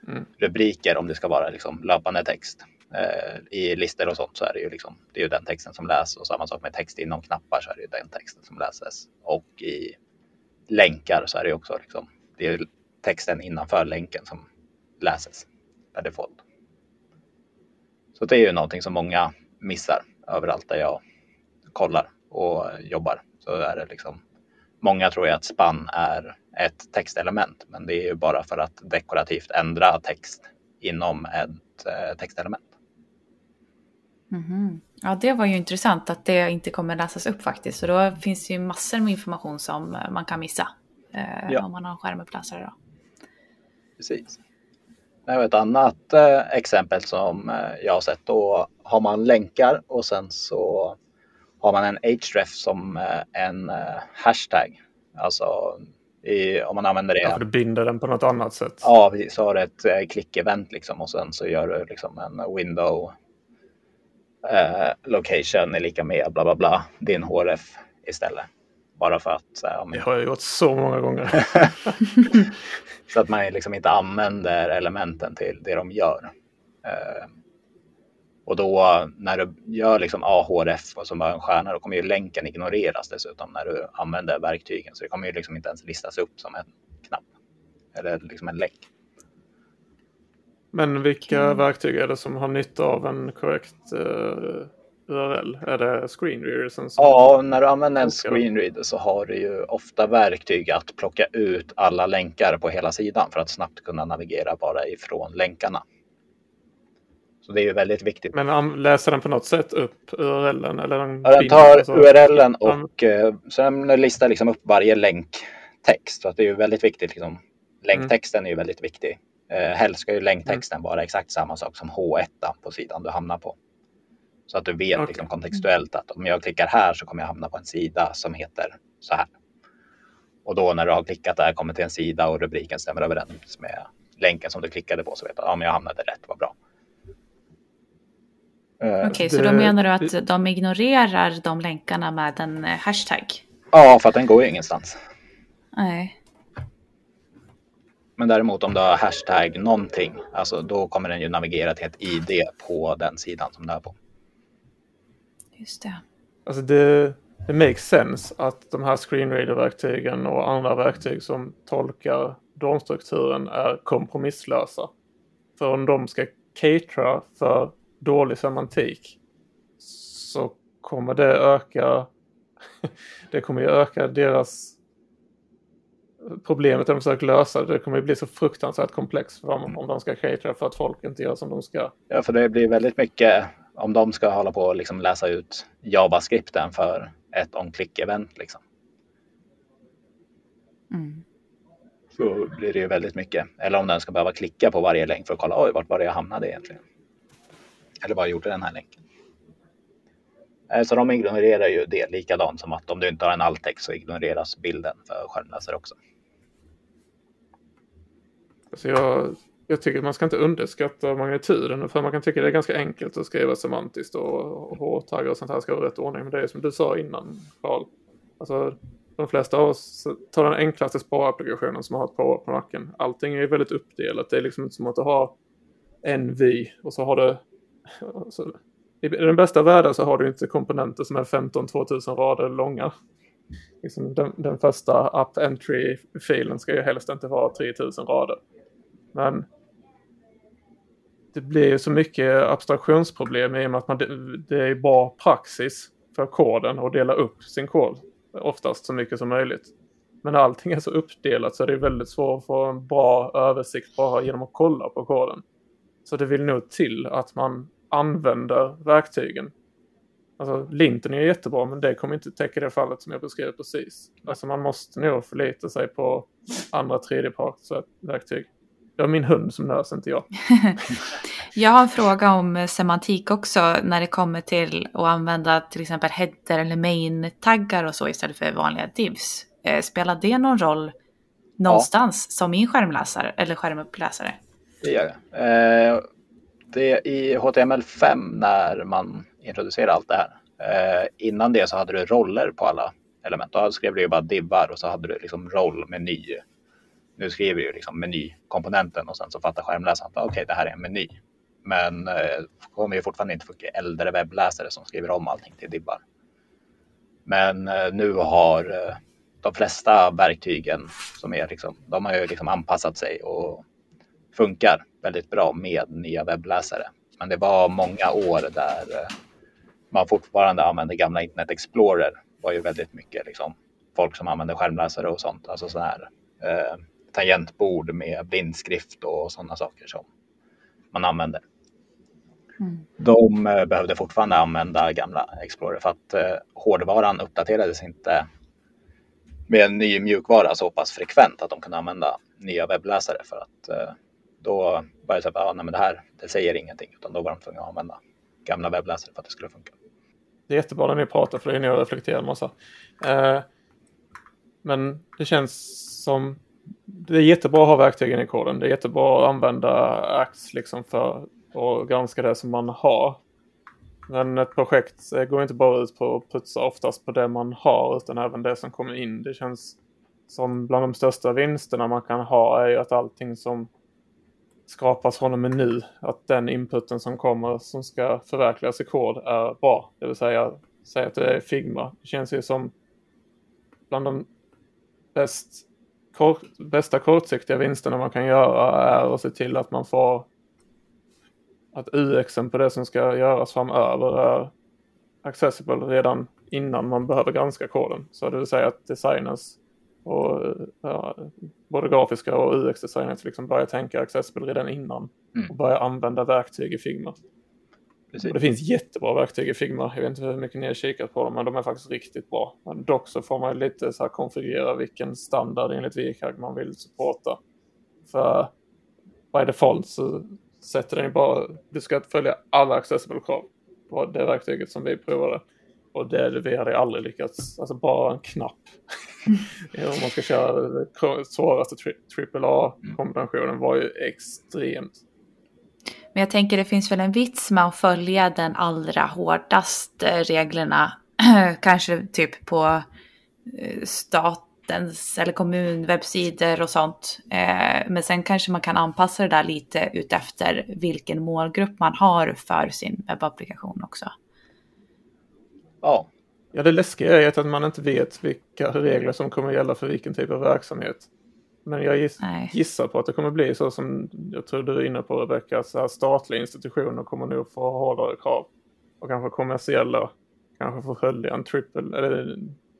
mm. rubriker om det ska vara liksom löpande text. Eh, I listor och sånt så är det ju liksom, det är ju den texten som läses och samma sak med text inom knappar så är det ju den texten som läses. Och i länkar så är det också liksom, det är texten innanför länken som läses. per default. Så det är ju någonting som många missar överallt där jag kollar och jobbar. Så är det liksom, många tror ju att spann är ett textelement, men det är ju bara för att dekorativt ändra text inom ett eh, textelement. Mm -hmm. Ja, det var ju intressant att det inte kommer läsas upp faktiskt. Så då finns det ju massor med information som man kan missa eh, ja. om man har en skärmuppläsare. Då. Precis. Ett annat eh, exempel som eh, jag har sett då har man länkar och sen så har man en href som eh, en eh, hashtag. Alltså i, om man använder det. Ja, för du binder den på något annat sätt. Ja, precis. Så har du ett eh, klick-event liksom och sen så gör du liksom en window eh, location är lika med bla bla bla din href istället. Bara för att... Eh, det har jag gjort så många gånger. så att man liksom inte använder elementen till det de gör. Eh, och då när du gör liksom ahref och så bara en stjärna, då kommer ju länken ignoreras dessutom när du använder verktygen. Så det kommer ju liksom inte ens listas upp som en knapp eller liksom en länk. Men vilka mm. verktyg är det som har nytta av en korrekt uh, URL? Är det screenreadersen? Ja, när du använder en screenreader så har du ju ofta verktyg att plocka ut alla länkar på hela sidan för att snabbt kunna navigera bara ifrån länkarna. Så det är ju väldigt viktigt. Men läser den på något sätt upp URLen? Eller den, ja, den tar alltså, URLen och mm. sen listar liksom upp varje länktext. Så att det är ju väldigt viktigt. Liksom. Länktexten mm. är ju väldigt viktig. Eh, helst ska ju länktexten mm. vara exakt samma sak som H1 på sidan du hamnar på. Så att du vet okay. liksom, kontextuellt att om jag klickar här så kommer jag hamna på en sida som heter så här. Och då när du har klickat där, kommer till en sida och rubriken stämmer överens med länken som du klickade på så vet du att ja, jag hamnade rätt, vad bra. Eh, Okej, okay, så då menar du att de ignorerar de länkarna med en eh, hashtag? Ja, för att den går ju ingenstans. Nej. Men däremot om du har hashtag någonting, alltså då kommer den ju navigera till ett ID på den sidan som du är på. Just det. Alltså det, det makes sense att de här screenreader-verktygen och andra verktyg som tolkar domstrukturen är kompromisslösa. För om de ska catera för dålig semantik så kommer det öka det kommer ju öka deras problemet de försöker lösa. Det kommer ju bli så fruktansvärt komplext för dem om de ska catera för att folk inte gör som de ska. Ja, för det blir väldigt mycket om de ska hålla på och liksom läsa ut JavaScripten för ett on-click-event. Liksom. Mm. Så blir det ju väldigt mycket. Eller om den ska behöva klicka på varje länk för att kolla, oj, vart var det jag hamnade egentligen? Eller bara gjorde den här länken? Eh, så de ignorerar ju det likadant som att om du inte har en alltext så ignoreras bilden för skärmläsare också. Alltså jag, jag tycker man ska inte underskatta magnituden för man kan tycka det är ganska enkelt att skriva semantiskt och H-taggar och sånt här ska vara rätt ordning. Men det är som du sa innan Carl. Alltså, de flesta av oss tar den enklaste sparapplikationen som har ett par på nacken. Allting är väldigt uppdelat. Det är liksom inte som att du har en vy och så har du Alltså, I den bästa världen så har du inte komponenter som är 15-2000 rader långa. Liksom den, den första app entry-filen ska ju helst inte vara 3000 rader. Men det blir ju så mycket abstraktionsproblem i och med att man, det är bra praxis för koden att dela upp sin kod oftast så mycket som möjligt. Men när allting är så uppdelat så är det väldigt svårt att få en bra översikt bara genom att kolla på koden. Så det vill nog till att man använder verktygen. Alltså linten är jättebra men det kommer inte täcka det fallet som jag beskrev precis. Alltså man måste nog förlita sig på andra tredjepartsverktyg. Det var min hund som nös, inte jag. jag har en fråga om semantik också när det kommer till att använda till exempel header eller main-taggar och så istället för vanliga divs. Eh, spelar det någon roll någonstans ja. som min skärmläsare eller skärmuppläsare? Det gör det. Eh, det i HTML5 när man introducerade allt det här. Eh, innan det så hade du roller på alla element. Då skrev du ju bara divvar och så hade du liksom roll-meny. Nu skriver du liksom menykomponenten och sen så fattar skärmläsaren att okej, okay, det här är en meny. Men eh, kommer ju fortfarande inte funka äldre webbläsare som skriver om allting till divvar. Men eh, nu har eh, de flesta verktygen som är liksom, de har ju liksom anpassat sig och funkar väldigt bra med nya webbläsare. Men det var många år där eh, man fortfarande använde gamla Internet Explorer. Det var ju väldigt mycket liksom, folk som använde skärmläsare och sånt. Alltså sådana här eh, tangentbord med blindskrift och sådana saker som man använde. Mm. De eh, behövde fortfarande använda gamla Explorer för att eh, hårdvaran uppdaterades inte med en ny mjukvara så pass frekvent att de kunde använda nya webbläsare för att eh, då bara det så att ah, nej, men det här det säger ingenting utan då var de tvungna att använda gamla webbläsare för att det skulle funka. Det är jättebra när ni pratar för det är när jag reflekterar en massa. Eh, men det känns som det är jättebra att ha verktygen i koden. Det är jättebra att använda Ax liksom för att granska det som man har. Men ett projekt eh, går inte bara ut på att putsa oftast på det man har utan även det som kommer in. Det känns som bland de största vinsterna man kan ha är ju att allting som skapas från och med nu, att den inputen som kommer som ska förverkligas i kod är bra. Det vill säga, säga att det är Figma. Det känns ju som bland de bäst, kort, bästa kortsiktiga vinsterna man kan göra är att se till att man får att UXen på det som ska göras framöver är accessible redan innan man behöver granska koden. Så det vill säga att designers och ja, både grafiska och UX-designers liksom börjar tänka accessible redan innan mm. och börja använda verktyg i Figma. Och det finns jättebra verktyg i Figma. Jag vet inte hur mycket ni har kikat på dem, men de är faktiskt riktigt bra. Men dock så får man lite så här konfigurera vilken standard enligt VKG man vill supporta. För by default så sätter den bara, du ska följa alla accessible-krav på det verktyget som vi provade. Och det, vi hade aldrig lyckats, alltså bara en knapp. Om man ska köra svåraste AAA-kombinationen var ju extremt. Men jag tänker det finns väl en vits med att följa den allra hårdaste reglerna. Kanske typ på eh, stat statens eller kommunwebbsidor och sånt. Eh, men sen kanske man kan anpassa det där lite utefter vilken målgrupp man har för sin webbapplikation också. Ja. Ja, det läskiga är att man inte vet vilka regler som kommer gälla för vilken typ av verksamhet. Men jag giss gissar på att det kommer bli så som jag tror du är inne på Rebecka, så här statliga institutioner kommer nog få hårdare krav. Och kanske kommersiella kanske får följa en triple eller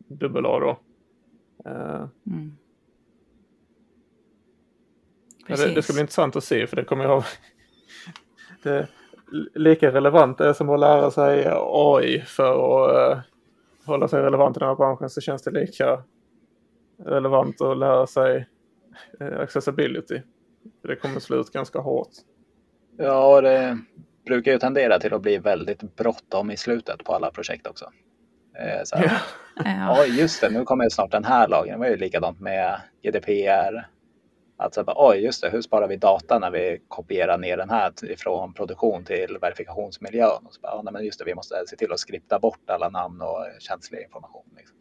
dubbel A då. Uh, mm. det, det, ska bli intressant att se för det kommer jag ha det, lika relevant det är som att lära sig AI för att uh, hålla sig relevant i den här branschen så känns det lika relevant att lära sig uh, accessibility. Det kommer slå ut ganska hårt. Ja, det brukar ju tendera till att bli väldigt bråttom i slutet på alla projekt också. Eh, så här, ja. just det, nu kommer snart den här lagen. Det var ju likadant med GDPR. Att så oj, just det, hur sparar vi data när vi kopierar ner den här från produktion till verifikationsmiljön? Och så bara, ja, men just det, vi måste se till att skripta bort alla namn och känslig information. Liksom.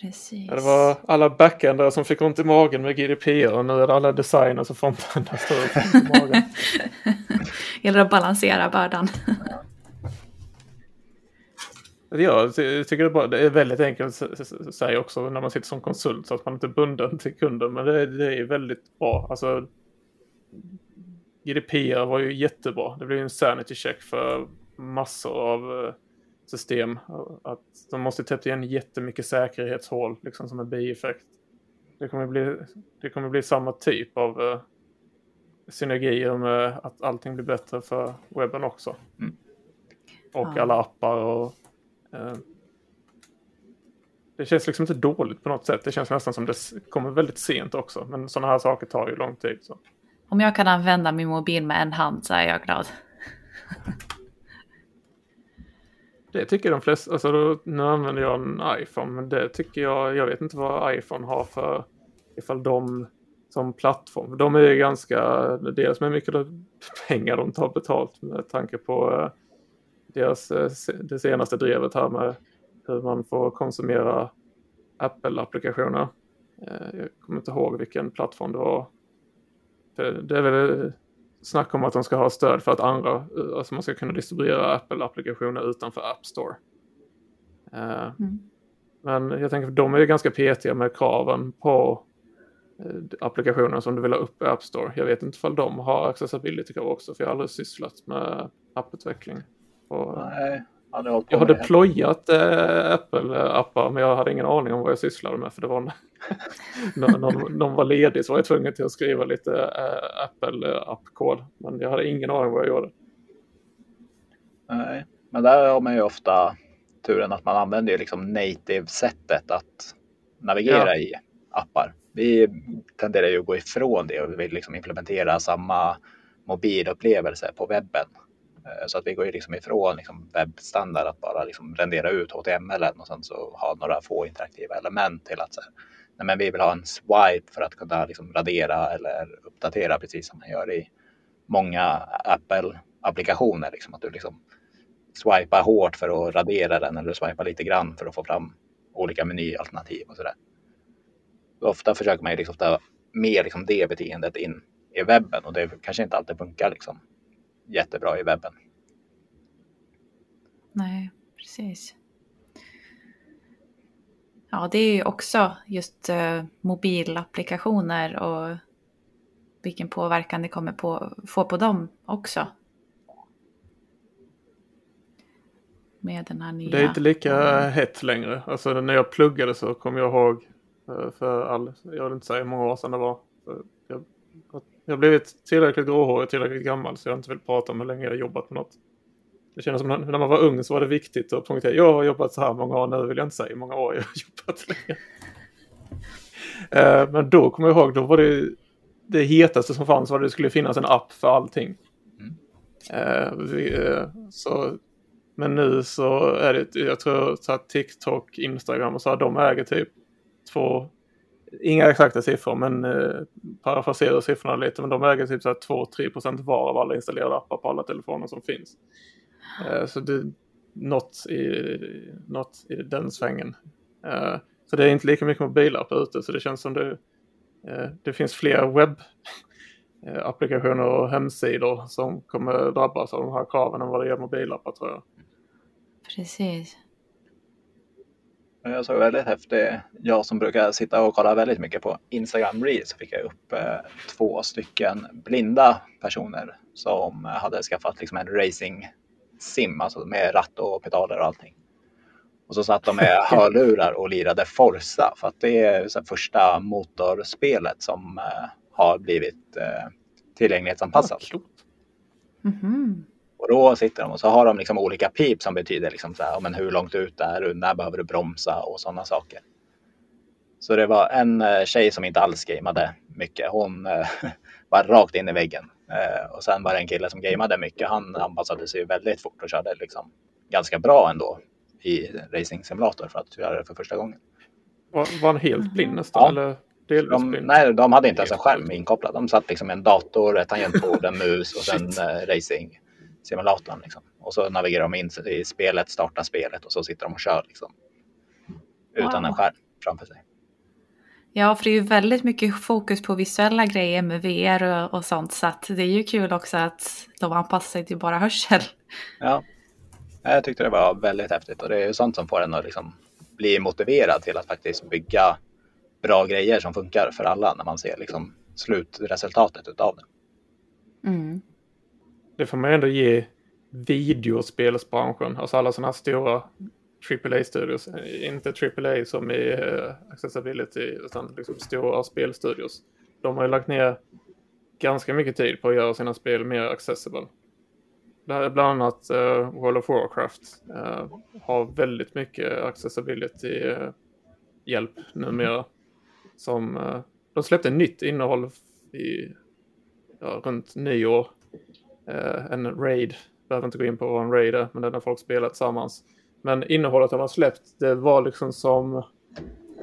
Precis. Ja, det var alla backendare som fick ont i magen med GDPR och nu är det alla designers och frontendare som får ont i magen. gäller att balansera bördan. Jag tycker det är väldigt enkelt att säga också när man sitter som konsult så att man inte är bunden till kunden. Men det, det är väldigt bra. Alltså, GDPR var ju jättebra. Det blev en sanity check för massor av eh, system. Att de måste täppa igen jättemycket säkerhetshål liksom som en bieffekt. Det kommer bli, det kommer bli samma typ av uh, synergier med att allting blir bättre för webben också. Mm. Och ja. alla appar och det känns liksom inte dåligt på något sätt. Det känns nästan som det kommer väldigt sent också. Men sådana här saker tar ju lång tid. Så. Om jag kan använda min mobil med en hand så är jag glad. det tycker de flesta. Alltså då, nu använder jag en iPhone. Men det tycker jag. Jag vet inte vad iPhone har för. Ifall de som plattform. De är ju ganska. Dels med mycket pengar de tar betalt med tanke på eh, deras, eh, det senaste drevet här med hur man får konsumera Apple-applikationer. Eh, jag kommer inte ihåg vilken plattform det var. Det är väl snack om att de ska ha stöd för att andra, alltså man ska kunna distribuera Apple-applikationer utanför App Store. Eh, mm. Men jag tänker de är ju ganska petiga med kraven på applikationer som du vill ha upp i App Store. Jag vet inte ifall de har accessibility-krav också, för jag har aldrig sysslat med apputveckling. Och Nej, på jag med hade det. plojat äh, Apple-appar, men jag hade ingen aning om vad jag sysslade med, för det var någon, någon, någon var ledig så var jag tvungen till att skriva lite äh, Apple-app-kod. Men jag hade ingen aning vad jag gjorde. Nej, men där har man ju ofta turen att man använder liksom native-sättet att navigera Ja. i appar. Vi tenderar ju att gå ifrån det och vi vill liksom implementera samma mobilupplevelse på webben. Eh, så att vi går ju liksom ifrån liksom webbstandard att bara liksom rendera ut HTML och sen så ha några få interaktiva element till att så här, nej men vi vill ha en swipe för att kunna liksom radera eller uppdatera precis som man gör i många Apple-applikationer. Liksom, att du liksom swipar hårt för att radera den eller swipar lite grann för att få fram olika menyalternativ och sådär. Ofta försöker man ju liksom ta med liksom det beteendet in i webben och det kanske inte alltid funkar liksom jättebra i webben. Nej, precis. Ja, det är ju också just eh, mobilapplikationer och vilken påverkan det kommer på, få på dem också. Med den här nya... Det är inte lika hett längre. Alltså när jag pluggade så kom jag ihåg eh, för all, jag vill inte säga hur många år sedan det var. Jag, jag har blivit tillräckligt gråhårig, tillräckligt gammal så jag inte vill prata om hur länge jag har jobbat med något. Det kändes som när man var ung så var det viktigt att poängtera. Jag har jobbat så här många år, nu vill jag inte säga hur många år jag har jobbat länge. Eh, Men då kommer jag ihåg, då var det det hetaste som fanns var att det skulle finnas en app för allting. Eh, vi, eh, så, men nu så är det, jag tror så att TikTok, Instagram och så här, de äger typ två, inga exakta siffror men eh, parafraserar siffrorna lite, men de äger typ 2-3% var av alla installerade appar på alla telefoner som finns. Eh, så det är något i, något i den svängen. Eh, så det är inte lika mycket mobilappar ute så det känns som det, eh, det finns fler webbapplikationer eh, och hemsidor som kommer drabbas av de här kraven än vad det gör mobilappar tror jag. Precis. Jag såg väldigt häftigt. Jag som brukar sitta och kolla väldigt mycket på Instagram Reels så fick jag upp eh, två stycken blinda personer som hade skaffat liksom en racing sim, alltså med ratt och pedaler och allting. Och så satt de med hörlurar och lirade Forza för att det är första motorspelet som eh, har blivit eh, tillgänglighetsanpassat. Coolt. Mhm. Och då sitter de och så har de liksom olika pip som betyder liksom så här, men hur långt ut är du, när behöver du bromsa och sådana saker. Så det var en eh, tjej som inte alls gameade mycket. Hon eh, var rakt in i väggen. Eh, och sen var det en kille som gameade mycket. Han anpassade sig väldigt fort och körde liksom ganska bra ändå i racing simulator för att göra det för första gången. Var, var han helt blind nästan? Ja. Eller delvis De, blind? nej, de hade inte ens en skärm inkopplad. De satt liksom med en dator, ett tangentbord, en mus och sen racing simulatorn. Liksom. Och så navigerar de in i spelet, startar spelet och så sitter de och kör liksom. Utan Wow. en skärm framför sig. Ja, för det är ju väldigt mycket fokus på visuella grejer med VR och, och sånt. Så det är ju kul också att de anpassar sig till bara hörsel. Ja, jag tyckte det var väldigt häftigt och det är ju sånt som får en att liksom bli motiverad till att faktiskt bygga bra grejer som funkar för alla när man ser liksom slutresultatet utav det. Mm. Det får man ändå ge videospelsbranschen, alltså alla sådana här stora AAA-studios. Inte AAA som i eh, accessibility, utan liksom stora spelstudios. De har ju lagt ner ganska mycket tid på att göra sina spel mer accessible. Bland bland annat uh, World of Warcraft uh, har väldigt mycket accessibility-hjälp numera. Som, de släppte nytt innehåll i, ja, runt nyår. Eh, en raid, behöver inte gå in på vad en raid är, men det är när folk spelar tillsammans. Men innehållet de har släppt, det var liksom som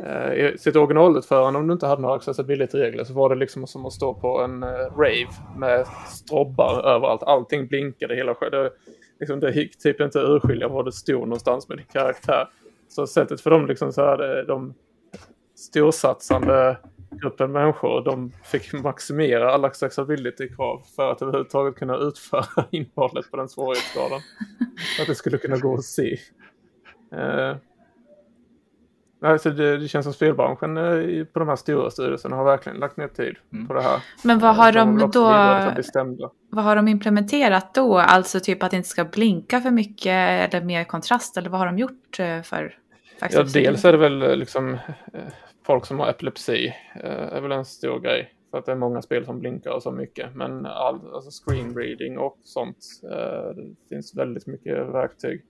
eh, i sitt originalutförande, om du inte hade några accessibility-regler, så var det liksom som att stå på en eh, rave med strobbar överallt. Allting blinkade hela det, liksom, det gick typ inte att urskilja var det stod någonstans med din karaktär. Så sättet för dem, liksom så här, de storsatsande gruppen människor, de fick maximera alla accessibility-krav för att överhuvudtaget kunna utföra innehållet på den svårighetsgraden. För att det skulle kunna gå att se. Eh, Alltså det, det känns som spelbranschen eh, på de här stora styrelserna har verkligen lagt ner tid Mm. på det här. Men vad har de, också då? Vad har de implementerat då? Alltså typ att det inte ska blinka för mycket eller mer kontrast eller vad har de gjort eh, för Ja, dels är det väl eh, liksom eh, folk som har epilepsi eh, är väl en stor grej. För att det är många spel som blinkar och så mycket. Men all, alltså screen reading och sånt. eh, Det finns väldigt mycket verktyg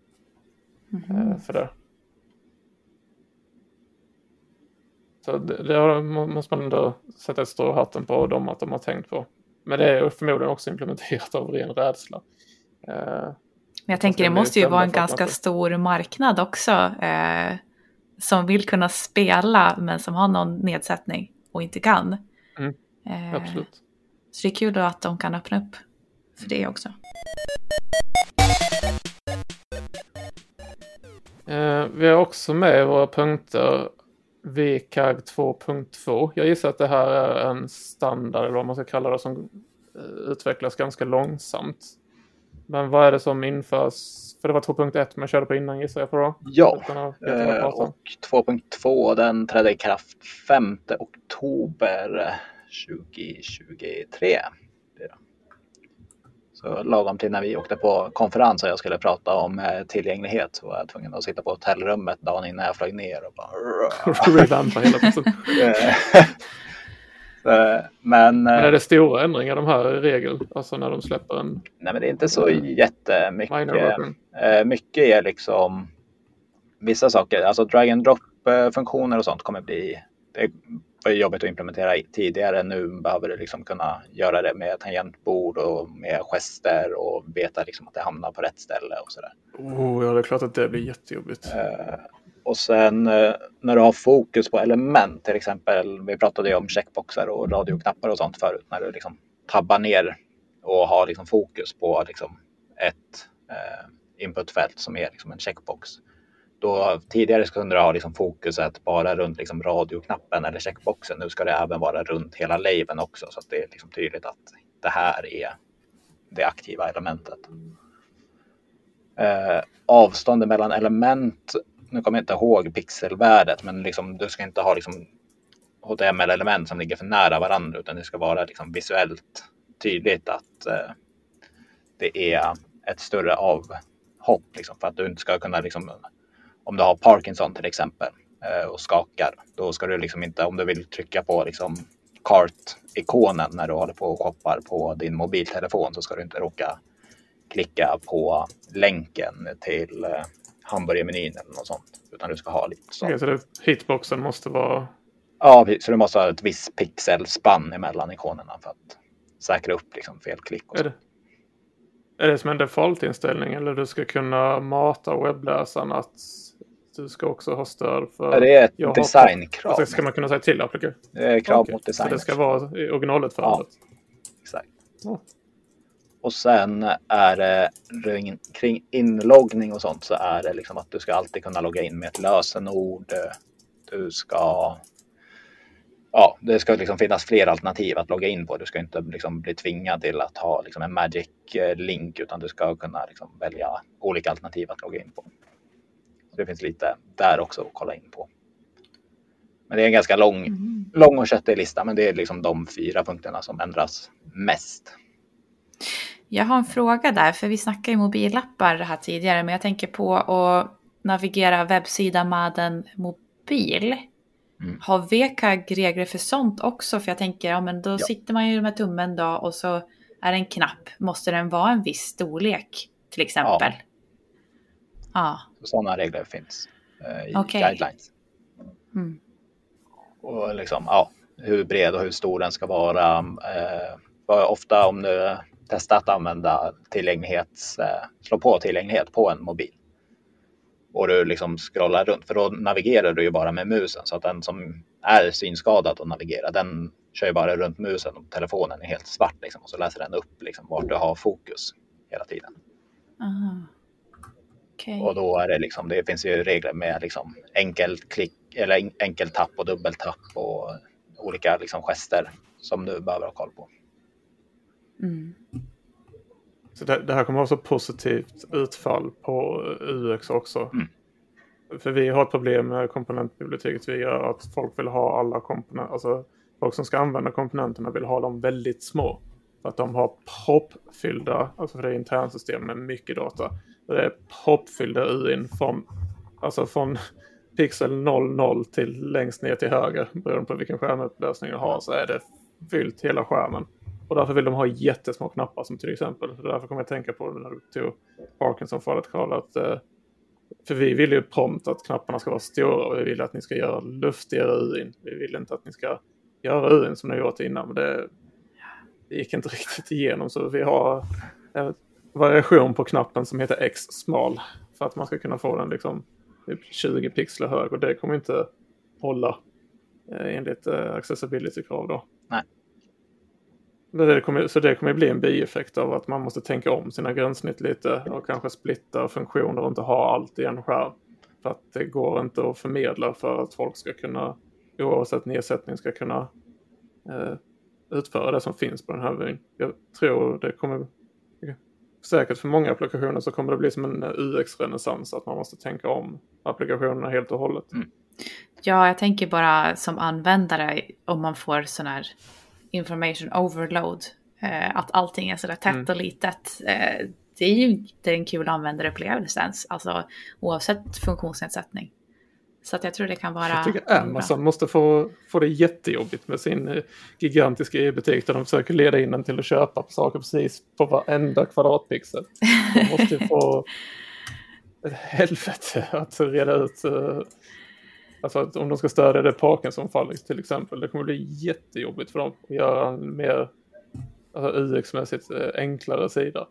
Mhm. för det. Så det, det måste man ändå sätta ett strå i hatten på dem att de har tänkt på. Men det är förmodligen också implementerat av ren rädsla. Men jag tänker det måste ju vara en ganska stor marknad också. Eh, som vill kunna spela men som har någon nedsättning och inte kan. Mm, Eh, Absolut. Så det är kul då att de kan öppna upp för det också. Eh, vi har också med i våra punkter VCAG 2.2. Jag gissar att det här är en standard eller vad man ska kalla det som eh, utvecklas ganska långsamt. Men vad är det som införs? För det var 2.1 man körde på innan gissar jag på då. Ja, eh, och 2.2 den trädde i kraft 5 oktober 2023. blir det. Så lagom till när vi åkte på konferens och jag skulle prata om eh, tillgänglighet så var jag tvungen att sitta på hotellrummet dagen innan jag flög ner och bara Revampa hela Men, Men är eh, det stora ändringar de här i regel? Alltså när de släpper en nej, men det är inte så jättemycket. Eh, mycket är liksom vissa saker, alltså drag and drop eh, funktioner och sånt kommer bli, det var ju jobbigt att implementera tidigare. Nu behöver du liksom kunna göra det med tangentbord och med gester och veta liksom att det hamnar på rätt ställe och sådär. Oh, ja, det är klart att det blir jättejobbigt. Och sen eh, när du har fokus på element, till exempel, vi pratade ju om checkboxar och radioknappar och sånt förut, när du liksom tabbar ner och har liksom fokus på liksom ett eh, inputfält som är liksom en checkbox. Då, tidigare kunde du ha liksom fokuset bara runt liksom radioknappen eller checkboxen. Nu ska det även vara runt hela laven också så att det är liksom tydligt att det här är det aktiva elementet. Eh, avståndet mellan element, nu kommer jag inte ihåg pixelvärdet, men liksom, du ska inte ha liksom HTML-element som ligger för nära varandra, utan det ska vara liksom visuellt tydligt att eh, det är ett större avhopp, liksom, för att du inte ska kunna, liksom, om du har Parkinson till exempel eh, och skakar, då ska du liksom inte, om du vill trycka på liksom cart-ikonen när du håller på och shoppar på din mobiltelefon så ska du inte råka klicka på länken till eh, hamburgermenyn eller något sånt. Utan du ska ha lite sånt. Okej, så det, hitboxen måste vara... Ja, så du måste ha ett visst pixelspann emellan ikonerna för att säkra upp liksom felklick. Och Är så. det, är det som en defaultinställning eller du ska kunna mata webbläsaren att du ska också ha stöd för... Ja, det är ett designkrav. Alltså, ska man kunna säga till applikationen? Det är krav Okej, mot Så design. det ska vara i originalutförandet? Exakt. Ja. Och sen är det ring- kring inloggning och sånt så är det liksom att du ska alltid kunna logga in med ett lösenord. Du ska Ja, det ska liksom finnas fler alternativ att logga in på. Du ska inte liksom bli tvingad till att ha liksom en magic eh, link utan du ska kunna liksom välja olika alternativ att logga in på. Så det finns lite där också att kolla in på. Men det är en ganska lång, Mm. lång och köttig lista, men det är liksom de fyra punkterna som ändras mest. Jag har en fråga där, för vi snackade ju mobilappar här tidigare, men jag tänker på att navigera webbsida med en mobil. Mm. Har VKAG regler för sånt också? För jag tänker, ja men då Ja. sitter man ju med tummen då och så är det en knapp. Måste den vara en viss storlek till exempel? Ja. Så sådana regler finns eh, i Okej. guidelines. Mm. Och liksom, ja, hur bred och hur stor den ska vara. Eh, ofta om du testar att använda tillgänglighets, eh, slå på tillgänglighet på en mobil. Och du liksom scrollar runt, för då navigerar du ju bara med musen. Så att den som är synskadad och navigerar, den kör ju bara runt musen och telefonen är helt svart. Liksom, och så läser den upp liksom, vart du har fokus hela tiden. Aha. Okej. Och då är det liksom, det finns ju regler med liksom enkelklick eller en- enkeltapp och dubbeltapp och olika liksom gester som du behöver ha koll på. Mm. Så det, det här kommer vara så positivt utfall på UX också. Mm. för vi har ett problem med komponentbiblioteket. Vi gör att folk vill ha alla komponenter, alltså folk som ska använda komponenterna vill ha dem väldigt små. För att de har proppfyllda, alltså för det är internsystem med mycket data. Det är proppfyllda UIn från, alltså från pixel 00 till längst ner till höger. Beroende på vilken skärmupplösning du har så är det fyllt hela skärmen. Och därför vill de ha jättesmå knappar som till exempel. Så därför kommer jag tänka på när du tog Parkinson-fallet Karl. Att, eh, för vi vill ju prompt att knapparna ska vara stora och vi vill att ni ska göra luftigare UIn. Vi vill inte att ni ska göra UIn som ni gjort innan. Men det, det gick inte riktigt igenom så vi har en variation på knappen som heter X-smal. För att man ska kunna få den liksom typ 20 pixlar hög och det kommer inte hålla eh, enligt eh, accessibility-krav då. Nej. Det kommer, så det kommer bli en bieffekt av att man måste tänka om sina gränssnitt lite och kanske splitta funktioner och inte ha allt i en skärm. För att det går inte att förmedla för att folk ska kunna, oavsett nedsättning, ska kunna eh, utföra det som finns på den här vyn. Jag tror det kommer, säkert för många applikationer så kommer det bli som en eh, UX-renässans, att man måste tänka om applikationerna helt och hållet. Mm. Ja, jag tänker bara som användare om man får sån här information overload. Eh, att allting är sådär tätt mm. och litet. Eh, det är ju inte en kul användarupplevelse ens. Alltså oavsett funktionsnedsättning. Så att jag tror det kan vara... Jag tycker Amazon bra. måste få, få det jättejobbigt med sin eh, gigantiska e-butik där de försöker leda in en till att köpa saker precis på varenda kvadratpixel. De måste ju få ett helvete att reda ut uh, Alltså att om de ska stödja det Parkinson-fallet till exempel, det kommer bli jättejobbigt för dem att göra en mer alltså, UX-mässigt eh, enklare sida.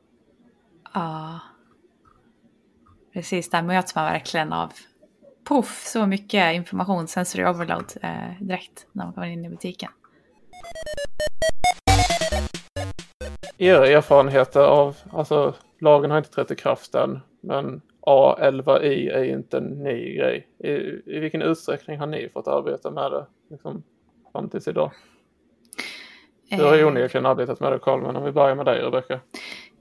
Ja. Precis, där möts man verkligen av puff, så mycket information, sensory overload eh, direkt när man kommer in i butiken. Era erfarenheter av, alltså lagen har inte trätt i kraft än, men A11i är inte en ny grej. I, I vilken utsträckning har ni fått arbeta med det liksom, fram tills idag? Du har ju eh. onekligen arbetat med det Karl, men om vi börjar med dig Rebecka.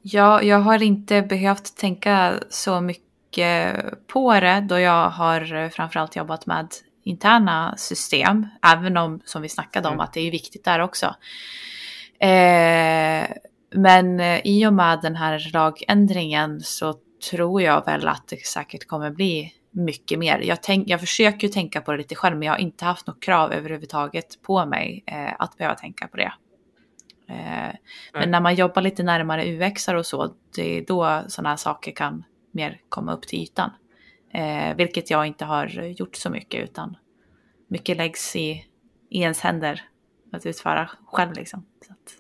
Ja, jag har inte behövt tänka så mycket på det då jag har framförallt jobbat med interna system. Även om, som vi snackade om, mm. att det är viktigt där också. Eh, men i och med den här lagändringen så tror jag väl att det säkert kommer bli mycket mer. Jag, tänk, jag försöker ju tänka på det lite själv men jag har inte haft något krav överhuvudtaget på mig eh, att behöva tänka på det. Eh, men när man jobbar lite närmare UX och så, det är då sådana här saker kan mer komma upp till ytan. Eh, vilket jag inte har gjort så mycket utan mycket läggs i, i ens händer att utföra själv liksom. Så att,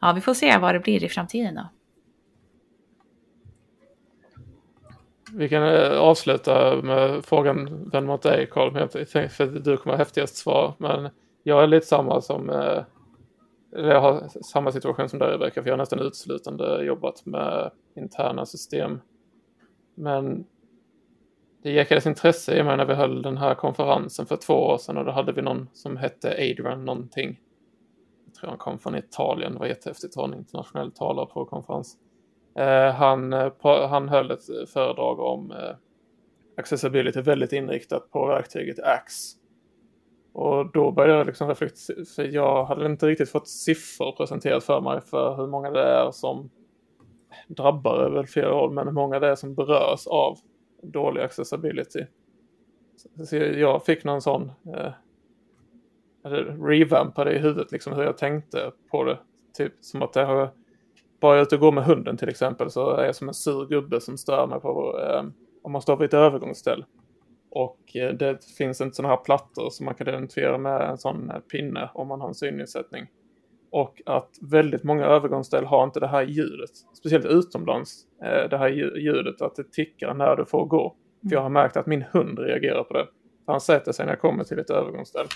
ja, vi får se vad det blir i framtiden då. Vi kan eh, avsluta med frågan vänd mot dig Carl, för du kommer ha häftigast svar. Men jag är lite samma som, eh, Eller jag har samma situation som dig Rebecka, för jag har nästan uteslutande jobbat med interna system. Men det jäkades intresse i mig när vi höll den här konferensen för två år sedan och då hade vi någon som hette Adrian någonting. Jag tror han kom från Italien, det var jättehäftigt att ha en internationell talare på konferens. Eh, han, eh, han höll ett föredrag om eh, accessibility väldigt inriktat på verktyget Axe. Och då började jag liksom reflektera, för jag hade inte riktigt fått siffror presenterat för mig för hur många det är som drabbar över flera år, men hur många det är som berörs av dålig accessibility. Så jag fick någon sån eh, revampade i huvudet liksom hur jag tänkte på det. Typ som att det har bara jag är ute och går med hunden till exempel så är jag som en sur gubbe som stör mig på eh, om man står vid ett övergångsställ. Och eh, det finns inte sådana här plattor som man kan identifiera med en sån eh, pinne om man har en synnedsättning. Och att väldigt många övergångsställ har inte det här ljudet, speciellt utomlands, eh, det här ljudet att det tickar när du får gå. För jag har märkt att min hund reagerar på det. Han sätter sig när jag kommer till ett övergångsställ.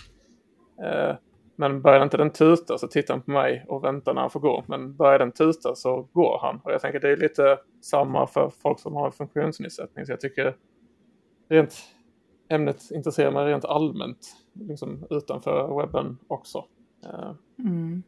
Eh, men börjar inte den tuta så tittar han på mig och väntar när han får gå. Men börjar den tuta så går han. Och jag tänker det är lite samma för folk som har funktionsnedsättning. Så jag tycker rent ämnet intresserar mig rent allmänt liksom utanför webben också. Eh, mm.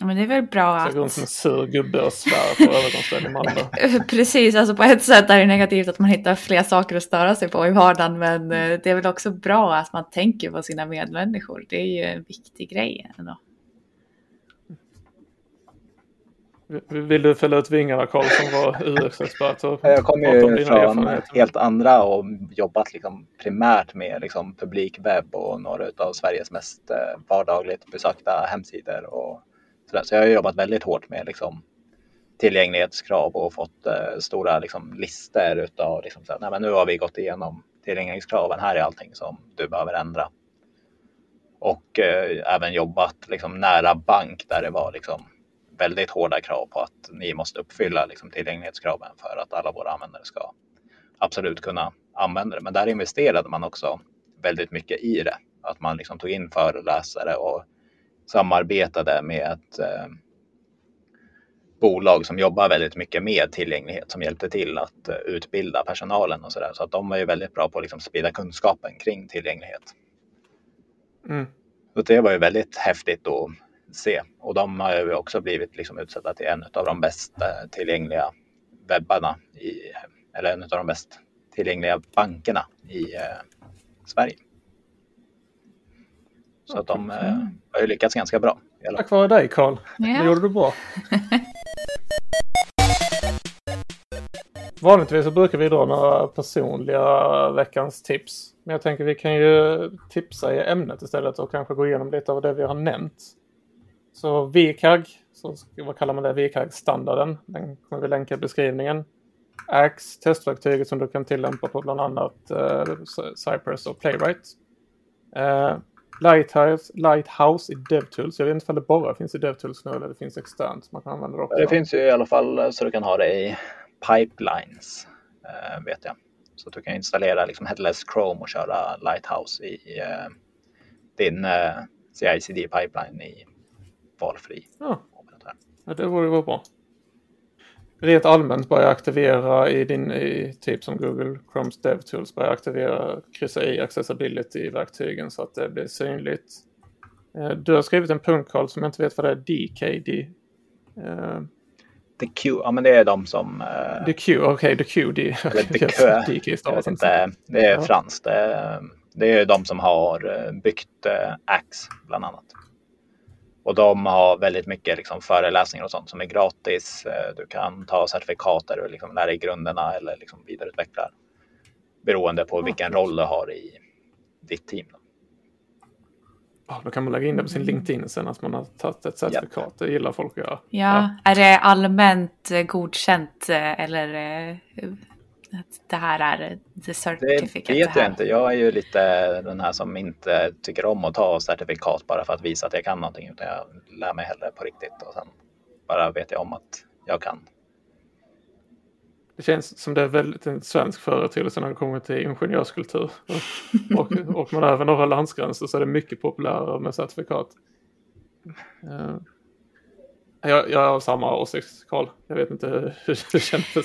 Men det är väl bra Så att... runt som en sur gubbe och svär på övergångsställen i Malmö. Precis, alltså på ett sätt är det negativt att man hittar fler saker att störa sig på i vardagen, men eh, det är väl också bra att man tänker på sina medmänniskor. Det är ju en viktig grej ändå. Vill du fälla ut vingarna Karl som var UX-expert? och Jag kommer ju från helt andra och jobbat liksom primärt med liksom publikwebb och några av Sveriges mest eh, vardagligt besökta hemsidor. Och så, Så jag har jobbat väldigt hårt med liksom tillgänglighetskrav och fått eh, stora liksom listor utav liksom, så här, Nej, men nu har vi gått igenom tillgänglighetskraven. Här är allting som du behöver ändra. Och eh, även jobbat liksom, nära bank där det var liksom, väldigt hårda krav på att ni måste uppfylla liksom, tillgänglighetskraven för att alla våra användare ska absolut kunna använda det. Men där investerade man också väldigt mycket i det. Att man liksom tog in föreläsare och samarbetade med ett eh, bolag som jobbar väldigt mycket med tillgänglighet som hjälpte till att eh, utbilda personalen och så där. Så att de var ju väldigt bra på att liksom sprida kunskapen kring tillgänglighet. Mm. Så det var ju väldigt häftigt att se. Och de har ju också blivit liksom utsedda till en av de bäst eh, tillgängliga webbarna, i, eller en av de bäst tillgängliga bankerna i eh, Sverige. Så att de eh, har ju lyckats ganska bra. Tack vare dig Karl. Det Ja. gjorde du bra. Vanligtvis så brukar vi dra några personliga veckans tips. Men jag tänker vi kan ju tipsa i ämnet istället och kanske gå igenom lite av det vi har nämnt. Så VKAG, så vad kallar man det? VKAG-standarden. Den kommer vi länka i beskrivningen. Axe, testverktyget som du kan tillämpa på bland annat eh, Cypress och Playwright. Eh, Lighthouse, Lighthouse i DevTools. Jag vet inte om det bara finns i DevTools nu eller det finns externt. Man kan använda det också. Det finns ju i alla fall så du kan ha det i pipelines, eh, vet jag. Så du kan installera liksom Headless Chrome och köra Lighthouse i eh, din eh, CI-CD pipeline i valfri Ja. Ja, det vore vara bra. Rent allmänt börja aktivera i din, i, typ som Google Chromes DevTools, börja aktivera, kryssa i accessibility-verktygen så att det blir synligt. Eh, Du har skrivit en punkt Carl som jag inte vet vad det är, DKD. Eh, The Q, ja men det är de som... Eh, The Q, okej, The Q, D. eller The Q, jag vet inte. det är Ja. franskt. Det är, det är de som har byggt eh, Axe bland annat. Och de har väldigt mycket liksom föreläsningar och sånt som är gratis. Eh, Du kan ta certifikater och liksom lära dig grunderna eller liksom vidareutveckla beroende på vilken roll du har i ditt team. då. Ja, kan man lägga in det på sin LinkedIn sen att man har tagit ett certifikat. Det gillar folk att göra. Ja, är det allmänt eh, godkänt eh, eller det här är the Det certificate? vet det här? jag inte. Jag är ju lite den här som inte tycker om att ta certifikat bara för att visa att jag kan någonting. Utan jag lär mig hellre på riktigt och sen bara vet jag om att jag kan. Det känns som det är väldigt en svensk företeelse när det kommer till ingenjörskultur. Och, och, och man över några landsgränser så är det mycket populärare med certifikat. Jag, jag har samma åsikt, Karl. Jag vet inte hur hur du känner för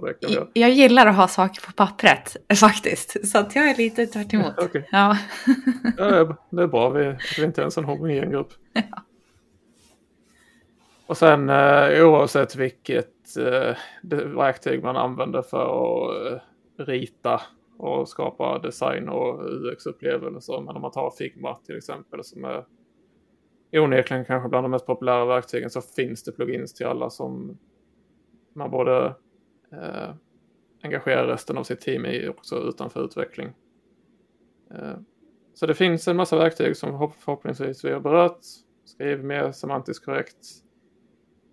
räcker med. Jag gillar att ha saker på pappret faktiskt, så att jag är lite tvärt emot. Okej. Ja. Ja, det är- det bra. Vi, vi är inte ens en homogen grupp. Och sen eh, oavsett vilket eh, det verktyg man använder för att eh, rita och skapa design och UX-upplevelser. Men om man tar Figma till exempel som är onekligen kanske bland de mest populära verktygen så finns det plugins till alla som man borde eh, engagera resten av sitt team i också utanför utveckling. Eh, så det finns en massa verktyg som förhoppningsvis vi har berört. Skriv mer semantiskt korrekt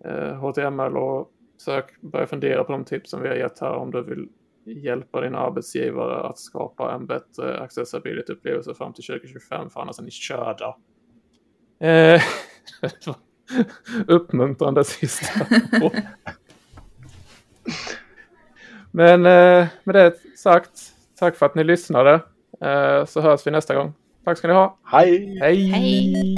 eh, HTML och sök, börja fundera på de tips som vi har gett här om du vill hjälpa din arbetsgivare att skapa en bättre accessibility-upplevelse fram till 2025 för annars är ni körda. Eh, det var uppmuntrande sista. Men eh, med det sagt, tack för att ni lyssnade. Eh, så hörs vi nästa gång. Tack ska ni ha. Hej! Hej! Hej.